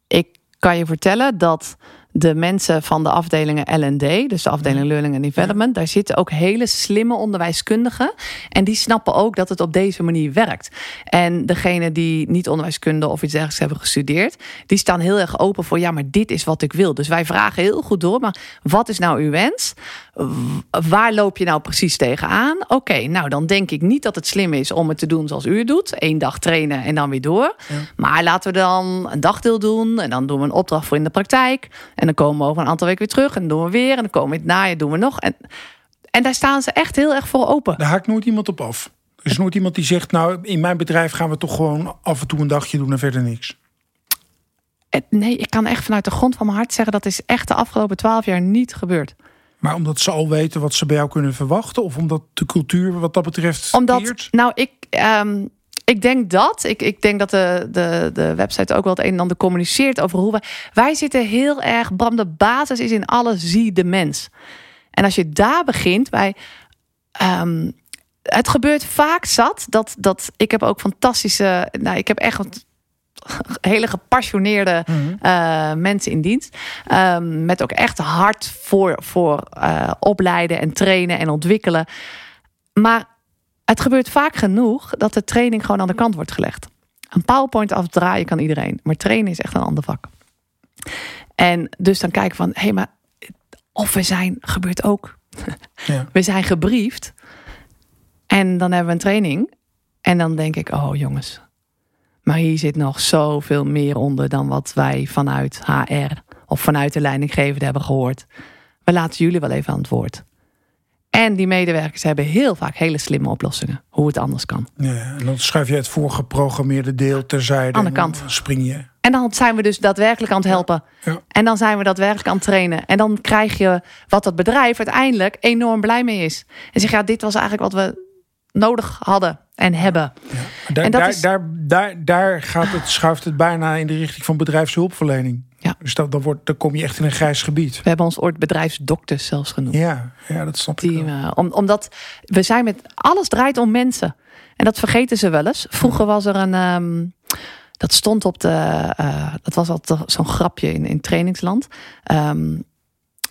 ik kan je vertellen dat de mensen van de afdelingen L&D, dus de afdeling Learning and Development, daar zitten ook hele slimme onderwijskundigen. En die snappen ook dat het op deze manier werkt. En degene die niet onderwijskunde of iets dergelijks hebben gestudeerd, die staan heel erg open voor, ja, maar dit is wat ik wil. Dus wij vragen heel goed door, maar wat is nou uw wens? Waar loop je nou precies tegenaan? Oké, nou dan denk ik niet dat het slim is om het te doen zoals u het doet. Eén dag trainen en dan weer door. Maar laten we dan een dagdeel doen en dan doen we een opdracht voor in de praktijk. En dan komen we over een aantal weken weer terug en dan doen we weer. En dan komen we in het najaar, doen we nog. En, en daar staan ze echt heel erg voor open. Daar haakt nooit iemand op af. Er is nooit iemand die zegt, nou in mijn bedrijf gaan we toch gewoon af en toe een dagje doen en verder niks. Nee, ik kan echt vanuit de grond van mijn hart zeggen dat is echt de afgelopen twaalf jaar niet gebeurd. Maar omdat ze al weten wat ze bij jou kunnen verwachten? Of omdat de cultuur wat dat betreft Omdat, keert? nou ik... Um, ik denk dat. Ik, ik denk dat de, de, de website ook wel het een en ander communiceert over hoe wij. Wij zitten heel erg. Bram, de basis is in alles zie de mens. En als je daar begint bij. Um, het gebeurt vaak zat dat, dat ik heb ook fantastische. Nou, ik heb echt hele gepassioneerde mm uh, mensen in dienst. Um, met ook echt hart voor, voor uh, opleiden en trainen en ontwikkelen. Maar het gebeurt vaak genoeg dat de training gewoon aan de kant wordt gelegd. Een PowerPoint afdraaien kan iedereen, maar trainen is echt een ander vak. En dus dan kijken van, hé, hey, maar of we zijn, gebeurt ook. Ja. We zijn gebriefd en dan hebben we een training. En dan denk ik, oh jongens, maar hier zit nog zoveel meer onder dan wat wij vanuit HR of vanuit de leidinggevende hebben gehoord. We laten jullie wel even aan het woord. En die medewerkers hebben heel vaak hele slimme oplossingen. Hoe het anders kan. Ja, en dan schuif je het voorgeprogrammeerde deel terzijde. Aan de kant. spring je. En dan zijn we dus daadwerkelijk aan het helpen. Ja, ja. En dan zijn we daadwerkelijk aan het trainen. En dan krijg je wat dat bedrijf uiteindelijk enorm blij mee is. En zeg ja, dit was eigenlijk wat we nodig hadden en hebben. Ja. Daar, en daar, is... daar, daar, daar gaat het, schuift het bijna in de richting van bedrijfshulpverlening. Ja. Dus dat, dan, wordt, dan kom je echt in een grijs gebied. We hebben ons ooit bedrijfsdokters zelfs genoemd. Ja, ja dat snap Die, ik. Uh, om, omdat we zijn met... Alles draait om mensen. En dat vergeten ze wel eens. Vroeger was er een... Um, dat stond op de... Uh, dat was altijd zo'n grapje in, in trainingsland. Um,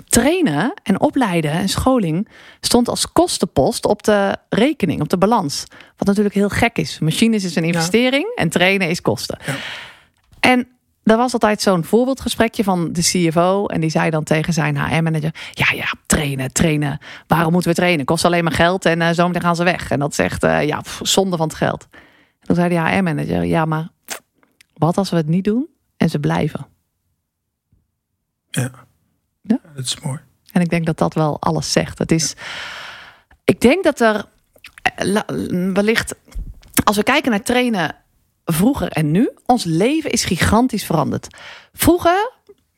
trainen en opleiden en scholing stond als kostenpost op de rekening, op de balans. Wat natuurlijk heel gek is. Machines is een investering ja. en trainen is kosten. Ja. En er was altijd zo'n voorbeeldgesprekje van de CFO. En die zei dan tegen zijn HR-manager: Ja, ja, trainen, trainen. Waarom moeten we trainen? Kost alleen maar geld en uh, zometeen gaan ze weg. En dat zegt: uh, Ja, pff, zonde van het geld. En toen zei de HR-manager: Ja, maar wat als we het niet doen en ze blijven? Ja. Ja? Dat is mooi. En ik denk dat dat wel alles zegt. Het is, ik denk dat er wellicht, als we kijken naar trainen vroeger en nu, ons leven is gigantisch veranderd. Vroeger,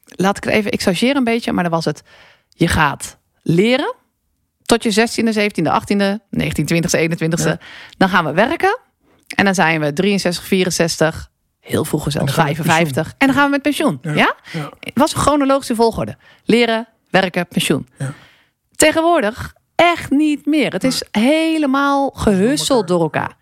laat ik het even exageren een beetje, maar dan was het, je gaat leren tot je 16e, 17e, 18e, 19, 20e, 21e. Ja. Dan gaan we werken en dan zijn we 63, 64, Heel vroeg zelfs, 55. En dan gaan we met pensioen. Ja? ja? ja. Het was een chronologische volgorde. Leren, werken, pensioen. Ja. Tegenwoordig echt niet meer. Het is helemaal gehusseld door elkaar.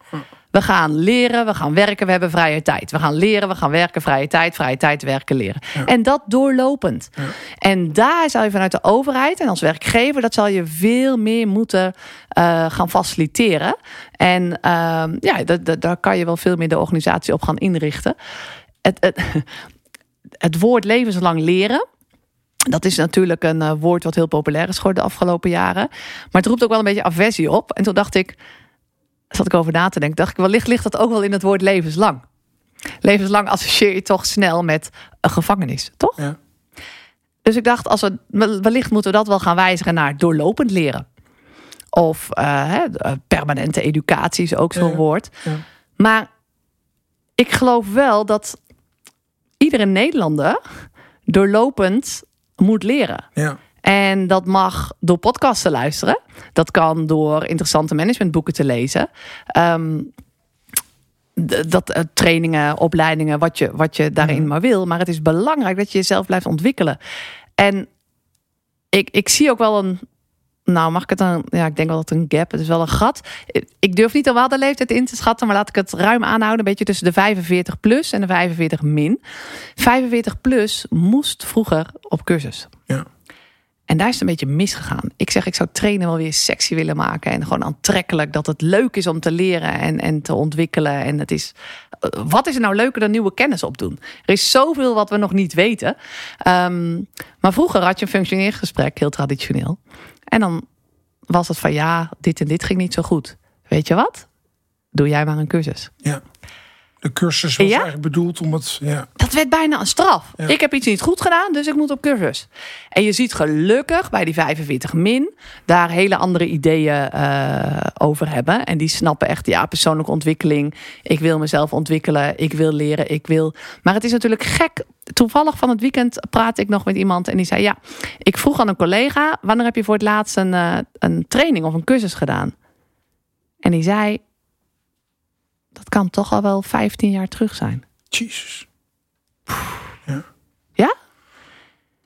We gaan leren, we gaan werken, we hebben vrije tijd. We gaan leren, we gaan werken, vrije tijd, vrije tijd, werken, leren. Ja. En dat doorlopend. Ja. En daar zal je vanuit de overheid en als werkgever, dat zal je veel meer moeten uh, gaan faciliteren. En uh, ja, daar kan je wel veel meer de organisatie op gaan inrichten. Het, het, het woord levenslang leren. Dat is natuurlijk een uh, woord wat heel populair is geworden de afgelopen jaren. Maar het roept ook wel een beetje aversie op. En toen dacht ik, zat ik over na te denken, dacht ik, wellicht ligt dat ook wel in het woord levenslang. Levenslang associeer je toch snel met een gevangenis, toch? Ja. Dus ik dacht, als we, wellicht moeten we dat wel gaan wijzigen naar doorlopend leren. Of uh, permanente educatie is ook zo'n ja, woord. Ja. Maar ik geloof wel dat iedere Nederlander doorlopend moet leren. Ja. En dat mag door podcasts te luisteren. Dat kan door interessante managementboeken te lezen. Um, dat uh, trainingen, opleidingen, wat je, wat je daarin maar wil. Maar het is belangrijk dat je jezelf blijft ontwikkelen. En ik, ik zie ook wel een nou mag ik het dan, ja, ik denk wel dat het een gap, het is wel een gat. Ik durf niet al de leeftijd in te schatten, maar laat ik het ruim aanhouden. Een beetje tussen de 45 plus en de 45 min. 45 plus moest vroeger op cursus. Ja. En daar is het een beetje misgegaan. Ik zeg, ik zou trainen wel weer sexy willen maken. En gewoon aantrekkelijk. Dat het leuk is om te leren en, en te ontwikkelen. En het is. Wat is er nou leuker dan nieuwe kennis opdoen? Er is zoveel wat we nog niet weten. Um, maar vroeger had je een functioneergesprek, heel traditioneel. En dan was het van ja, dit en dit ging niet zo goed. Weet je wat? Doe jij maar een cursus. Ja. De cursus was eigenlijk bedoeld om het. Ja. Dat werd bijna een straf. Ik heb iets niet goed gedaan, dus ik moet op cursus. En je ziet gelukkig bij die 45 min daar hele andere ideeën uh, over hebben. En die snappen echt, ja, persoonlijke ontwikkeling. Ik wil mezelf ontwikkelen, ik wil leren, ik wil. Maar het is natuurlijk gek. Toevallig van het weekend praatte ik nog met iemand en die zei: Ja, ik vroeg aan een collega, wanneer heb je voor het laatst een, uh, een training of een cursus gedaan? En die zei: dat kan toch al wel 15 jaar terug zijn. Jezus. Ja? Ja?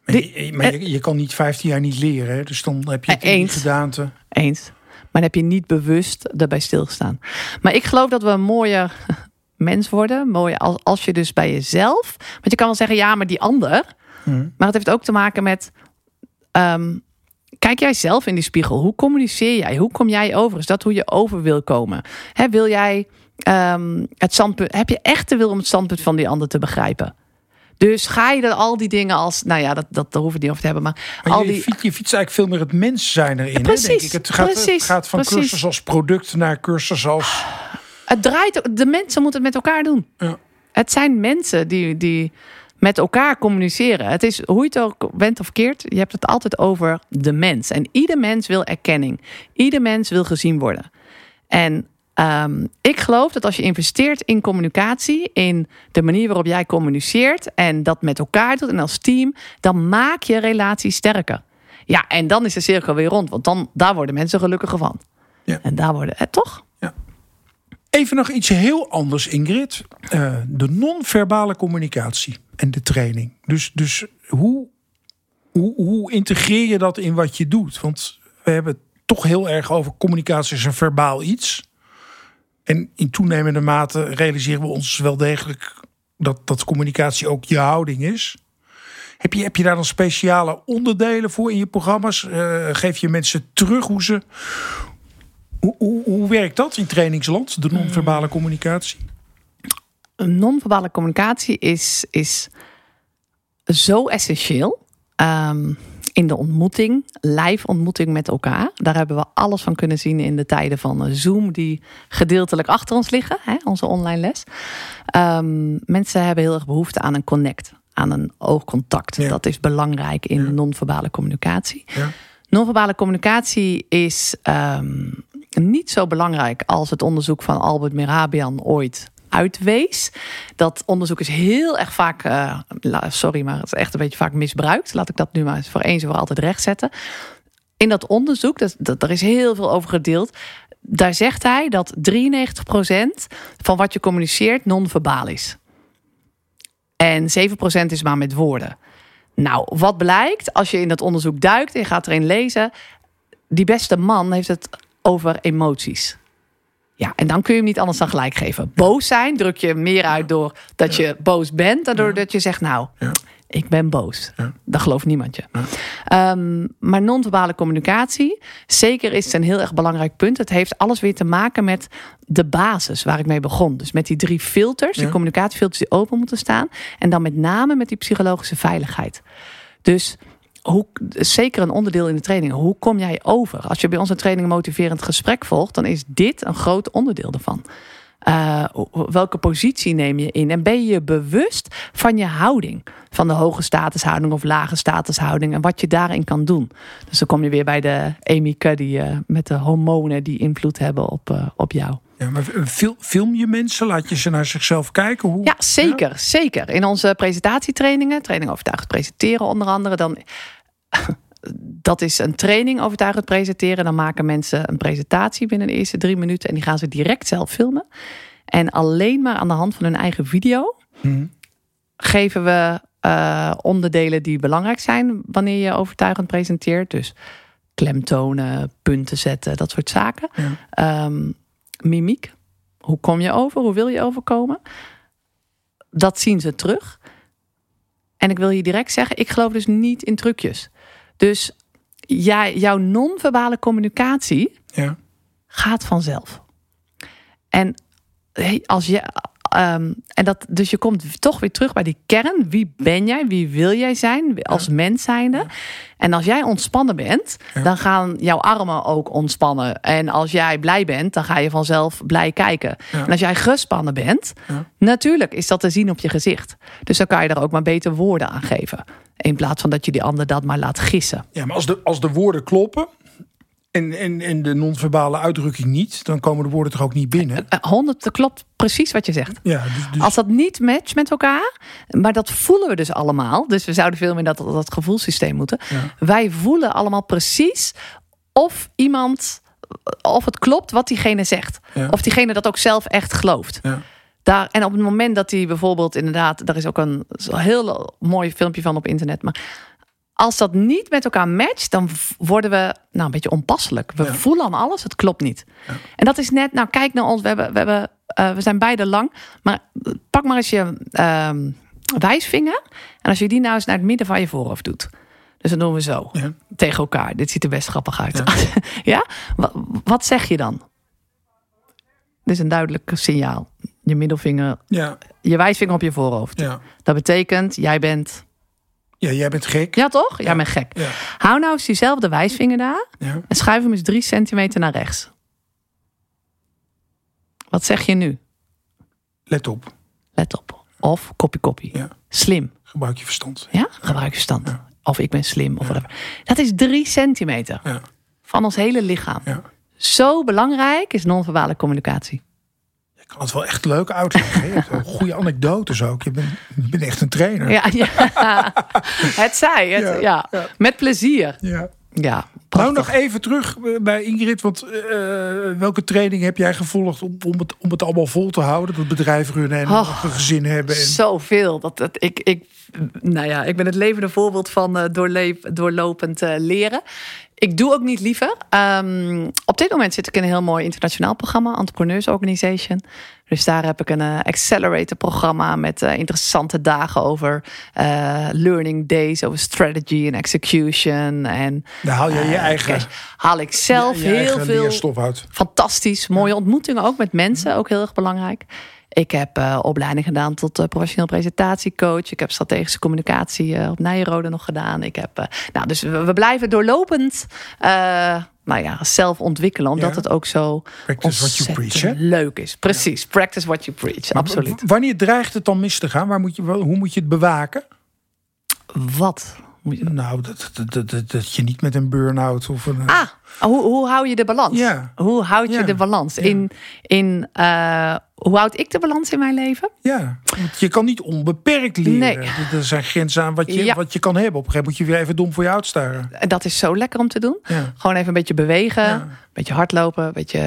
Maar, je, maar je, kan niet 15 jaar niet leren, hè? dus dan heb je het Eens. gedaante. Eens. Maar dan heb je niet bewust daarbij stilgestaan. Maar ik geloof dat we een mooie mens worden. Mooi als, als je dus bij jezelf. Want je kan wel zeggen, ja, maar die ander. Hmm. Maar het heeft ook te maken met. Ehm, kijk jij zelf in die spiegel? Hoe communiceer jij? Hoe kom jij over? Is dat hoe je over wil komen? wil jij um, het standpunt, heb je echt de wil om het standpunt van die ander te begrijpen? Dus ga je er al die dingen als, nou ja, dat, dat daar hoeven we niet over te hebben, maar, maar al je, die... fiets, je eigenlijk veel meer het mens zijn erin. precies, hè, denk ik. Het gaat, precies, het gaat van precies. cursus als product naar cursus als. Het draait, de mensen moeten het met elkaar doen. Ja. Het zijn mensen die, die met elkaar communiceren. Het is hoe je het ook bent of keert, je hebt het altijd over de mens. En ieder mens wil erkenning. Ieder mens wil gezien worden. En Um, ik geloof dat als je investeert in communicatie, in de manier waarop jij communiceert en dat met elkaar doet en als team, dan maak je relaties sterker. Ja, en dan is de cirkel weer rond, want dan, daar worden mensen gelukkiger van. Ja. En daar worden, eh, toch? Ja. Even nog iets heel anders, Ingrid. Uh, de non-verbale communicatie en de training. Dus, dus hoe, hoe, hoe integreer je dat in wat je doet? Want we hebben het toch heel erg over communicatie is een verbaal iets. En in toenemende mate realiseren we ons wel degelijk dat, dat communicatie ook je houding is. Heb je, heb je daar dan speciale onderdelen voor in je programma's? Uh, geef je mensen terug hoe ze. Hoe, hoe, hoe werkt dat in trainingsland, de non-verbale communicatie? Non-verbale communicatie is, is zo essentieel. Um, in de ontmoeting, live ontmoeting met elkaar. Daar hebben we alles van kunnen zien in de tijden van eh, Zoom, die gedeeltelijk achter ons liggen, hè, onze online les. Um, mensen hebben heel erg behoefte aan een connect, aan een oogcontact. Dat is belangrijk in ja. non-verbale communicatie. Ja. Non-verbale communicatie is um, niet zo belangrijk als het onderzoek van Albert Merabian ooit uitwees. Dat onderzoek is heel erg vaak, uh, sorry, maar het is echt een beetje vaak misbruikt. Laat ik dat nu maar voor eens en voor altijd rechtzetten. In dat onderzoek, dat, dat, er is heel veel over gedeeld. Daar zegt hij dat 93% van wat je communiceert non-verbaal is. En 7% is maar met woorden. Nou, wat blijkt als je in dat onderzoek duikt en gaat erin lezen? Die beste man heeft het over emoties. Ja, en dan kun je hem niet anders dan gelijk geven. Boos zijn druk je meer uit door dat je boos bent, dan door dat je zegt, nou, ik ben boos. Dat gelooft niemand je. Um, maar non-verbale communicatie, zeker is het een heel erg belangrijk punt. Het heeft alles weer te maken met de basis waar ik mee begon. Dus met die drie filters, die communicatiefilters die open moeten staan. En dan met name met die psychologische veiligheid. Dus hoe, zeker een onderdeel in de training. Hoe kom jij over? Als je bij onze training een motiverend gesprek volgt, dan is dit een groot onderdeel ervan. Uh, welke positie neem je in? En ben je bewust van je houding? Van de hoge statushouding of lage statushouding en wat je daarin kan doen. Dus dan kom je weer bij de Amy Cuddy uh, met de hormonen die invloed hebben op, uh, op jou. Ja, maar film je mensen? Laat je ze naar zichzelf kijken? Hoe? Ja, zeker. Ja? Zeker. In onze presentatietrainingen, training overtuigend presenteren onder andere, dan. Dat is een training overtuigend presenteren. Dan maken mensen een presentatie binnen de eerste drie minuten en die gaan ze direct zelf filmen. En alleen maar aan de hand van hun eigen video hmm. geven we uh, onderdelen die belangrijk zijn wanneer je overtuigend presenteert. Dus klemtonen, punten zetten, dat soort zaken. Ja. Ehm, mimiek. Hoe kom je over? Hoe wil je overkomen? Dat zien ze terug. En ik wil je direct zeggen, ik geloof dus niet in trucjes. Dus jij, jouw non-verbale communicatie Ja. gaat vanzelf. En hey, als je. Ehm, en dat, dus je komt toch weer terug bij die kern. Wie ben jij? Wie wil jij zijn als mens zijnde? En als jij ontspannen bent, Ja. dan gaan jouw armen ook ontspannen. En als jij blij bent, dan ga je vanzelf blij kijken. En als jij gespannen bent, natuurlijk is dat te zien op je gezicht. Dus dan kan je er ook maar beter woorden aan geven. In plaats van dat je die ander dat maar laat gissen. Ja, maar als de, als de woorden kloppen en, en, en de non-verbale uitdrukking niet, dan komen de woorden toch ook niet binnen? Eh, 100, dat klopt precies wat je zegt. Ja, dus, dus Als dat niet matcht met elkaar, maar dat voelen we dus allemaal. Dus we zouden veel meer dat, dat gevoelssysteem moeten. Ja. Wij voelen allemaal precies of iemand, of het klopt wat diegene zegt. Ja. Of diegene dat ook zelf echt gelooft. ja. Daar, en op het moment dat hij bijvoorbeeld inderdaad, daar is ook een heel mooi filmpje van op internet. Maar als dat niet met elkaar matcht, dan worden we nou, een beetje onpasselijk. We Ja. voelen aan alles, het klopt niet. En dat is net, nou kijk naar ons, we, hebben, we, hebben, eh, we zijn beide lang. Maar pak maar eens je ehm, wijsvinger. En als je die nou eens naar het midden van je voorhoofd doet. Dus dan doen we zo, Ja. tegen elkaar. Dit ziet er best grappig uit. Ja? Wat, wat zeg je dan? Dit is een duidelijk signaal. Je middelvinger, Ja, je wijsvinger op je voorhoofd. ja. Dat betekent, jij bent... ja, jij bent gek. Ja toch? Jij bent gek. Ja. Hou nou eens diezelfde wijsvinger daar. Ja. En schuif hem eens drie centimeter naar rechts. Wat zeg je nu? Let op, Let op. Of kopie kopie. Ja. Slim. gebruik je verstand. Ja? Gebruik je stand. Of ik ben slim. Of whatever. Dat is drie centimeter Ja, van ons hele lichaam. ja. Zo belangrijk is non-verbale communicatie. Kan het wel echt leuk uitleggen. Je hebt goede anekdotes ook. Je bent, je bent echt een trainer. Ja, ja. het zij. Het, Ja, ja, ja. Met plezier. Ja. Ja, Nou, nog even terug eh, bij Ingrid. Want eh, welke training heb jij gevolgd om, om, het, om het allemaal vol te houden? Dat bedrijf runnen en Oh, een gezin hebben. En, Zoveel. Dat, dat, ik, ik, nou ja, ik ben het levende voorbeeld van doorleef, doorlopend leren. Ik doe ook niet liever. Ehm, op dit moment zit ik in een heel mooi internationaal programma, Entrepreneurs Organization. Dus daar heb ik een eh, accelerator programma met eh, interessante dagen over eh, learning days, over strategy en execution. En daar haal je je eigen, cash. haal ik zelf je heel eigen veel fantastisch. Mooie ontmoetingen ook met mensen, ook heel erg belangrijk. Ik heb eh, opleiding gedaan tot eh, professioneel presentatiecoach. Ik heb strategische communicatie eh, op Nijrode nog gedaan. Ik heb, nou, dus we, we blijven doorlopend nou ja, zelf ontwikkelen. Omdat Ja. het ook zo Practice what you ontzettend preach, leuk is. Precies, practice what you preach. Maar Absoluut. Wanneer dreigt het dan mis te gaan? Waar moet je, hoe moet je het bewaken? Wat? moet je- Nou, dat, dat, dat, dat, je niet met een burn-out of een... Ah, hoe, hoe hou je de balans? Ja. Hoe houd je Ja. de balans? In, in, hoe houd ik de balans in mijn leven? Ja, want je kan niet onbeperkt leren. Nee. Er- zijn grenzen aan wat je, Ja. wat je kan hebben. Op een gegeven moment moet je weer even dom voor je uitstaren. En dat is zo lekker om te doen. Ja. Gewoon even een beetje bewegen, Ja. een beetje hardlopen, een beetje,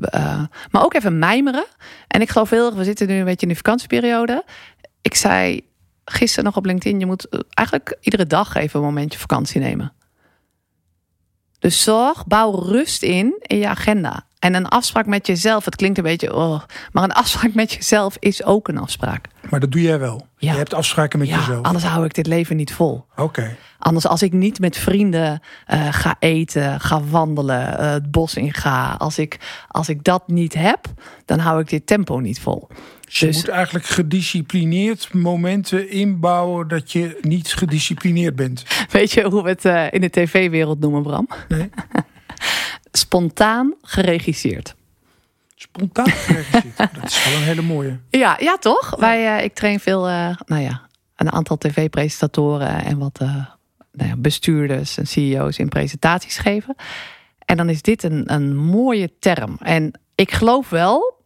eh, maar ook even mijmeren. En ik geloof heel erg, we zitten nu een beetje in de vakantieperiode. Ik zei gisteren nog op LinkedIn, je moet eh, eigenlijk iedere dag even een momentje vakantie nemen. Dus zorg, bouw rust in in je agenda. En een afspraak met jezelf, het klinkt een beetje, oh, maar een afspraak met jezelf is ook een afspraak. Maar dat doe jij wel. Ja. Je hebt afspraken met Ja, jezelf. anders hou ik dit leven niet vol. Oké. Anders als ik niet met vrienden eh, ga eten, ga wandelen, eh, het bos in ga. Als ik, als ik dat niet heb, dan hou ik dit tempo niet vol. Dus je Dus- moet eigenlijk gedisciplineerd momenten inbouwen dat je niet gedisciplineerd bent. Weet je hoe we het eh, in de tv-wereld noemen, Bram? Nee? Spontaan geregisseerd. Spontaan geregisseerd. Dat is wel een hele mooie. Ja, ja toch? Wij, eh, ik train veel, eh, nou ja, een aantal tv-presentatoren en wat eh, nou ja, bestuurders en CEO's in presentaties geven. En dan is dit een, een mooie term. En ik geloof wel,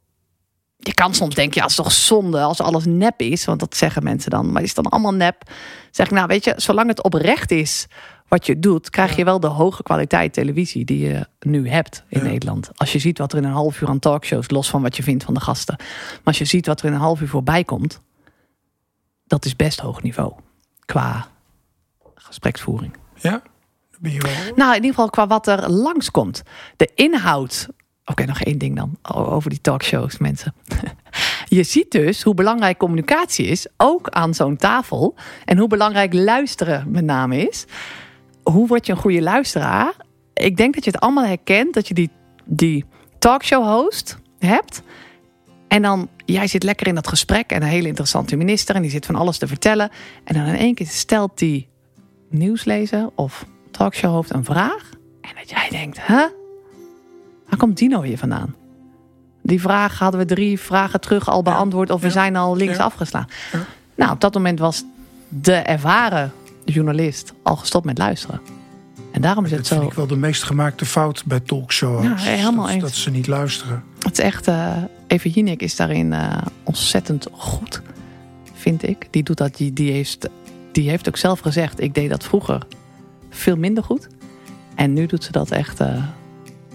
je kan soms denken, ja, het is toch zonde als alles nep is. Want dat zeggen mensen dan. Maar is het dan allemaal nep? Zeg ik, nou weet je, zolang het oprecht is wat je doet, krijg je wel de hoge kwaliteit televisie die je nu hebt in Ja. Nederland. Als je ziet wat er in een half uur aan talkshows, los van wat je vindt van de gasten. Maar als je ziet wat er in een half uur voorbij komt, dat is best hoog niveau qua gespreksvoering. Ja? Ben je wel... Nou, in ieder geval qua wat er langskomt. De inhoud. Oké, nog één ding dan over die talkshows, mensen. Je ziet dus hoe belangrijk communicatie is, ook aan zo'n tafel. En hoe belangrijk luisteren met name is. Hoe word je een goede luisteraar? Ik denk dat je het allemaal herkent, dat je die, die talkshow-host hebt. En dan, jij zit lekker in dat gesprek en een hele interessante minister... en die zit van alles te vertellen. En dan in één keer stelt die nieuwslezer of talkshowhoofd een vraag. En dat jij denkt, hè? Waar komt Dino hier vandaan? Die vraag hadden we drie vragen terug al beantwoord... of we ja, zijn al links. Ja. Nou, op dat moment was de ervaren journalist al gestopt met luisteren. En daarom is het Dat vind zo... ik wel de meest gemaakte fout bij talkshows. Ja, helemaal dat, eens. dat ze niet luisteren. Het is echt... eh Eva Jinek is daarin eh, ontzettend goed, vind ik. Die doet dat, die, die, heeft, die heeft ook zelf gezegd... ik deed dat vroeger veel minder goed. En nu doet ze dat echt eh,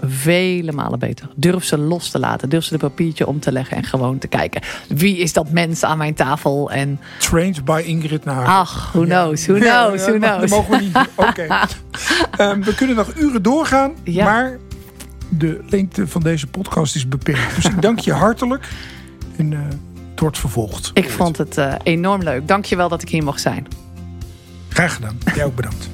vele malen beter. Durf ze los te laten. Durf ze de papiertje om te leggen en gewoon te kijken. Wie is dat mens aan mijn tafel? En Trained by Ingrid Nagel. ach, who knows, who knows, who knows. Dat mogen we niet. Oké. Ehm, we kunnen nog uren doorgaan, Ja. maar de lengte van deze podcast is beperkt. Dus ik dank je hartelijk. En eh, het wordt vervolgd. Ik vond het eh, enorm leuk. Dank je wel dat ik hier mocht zijn. Graag gedaan. Jij ook bedankt.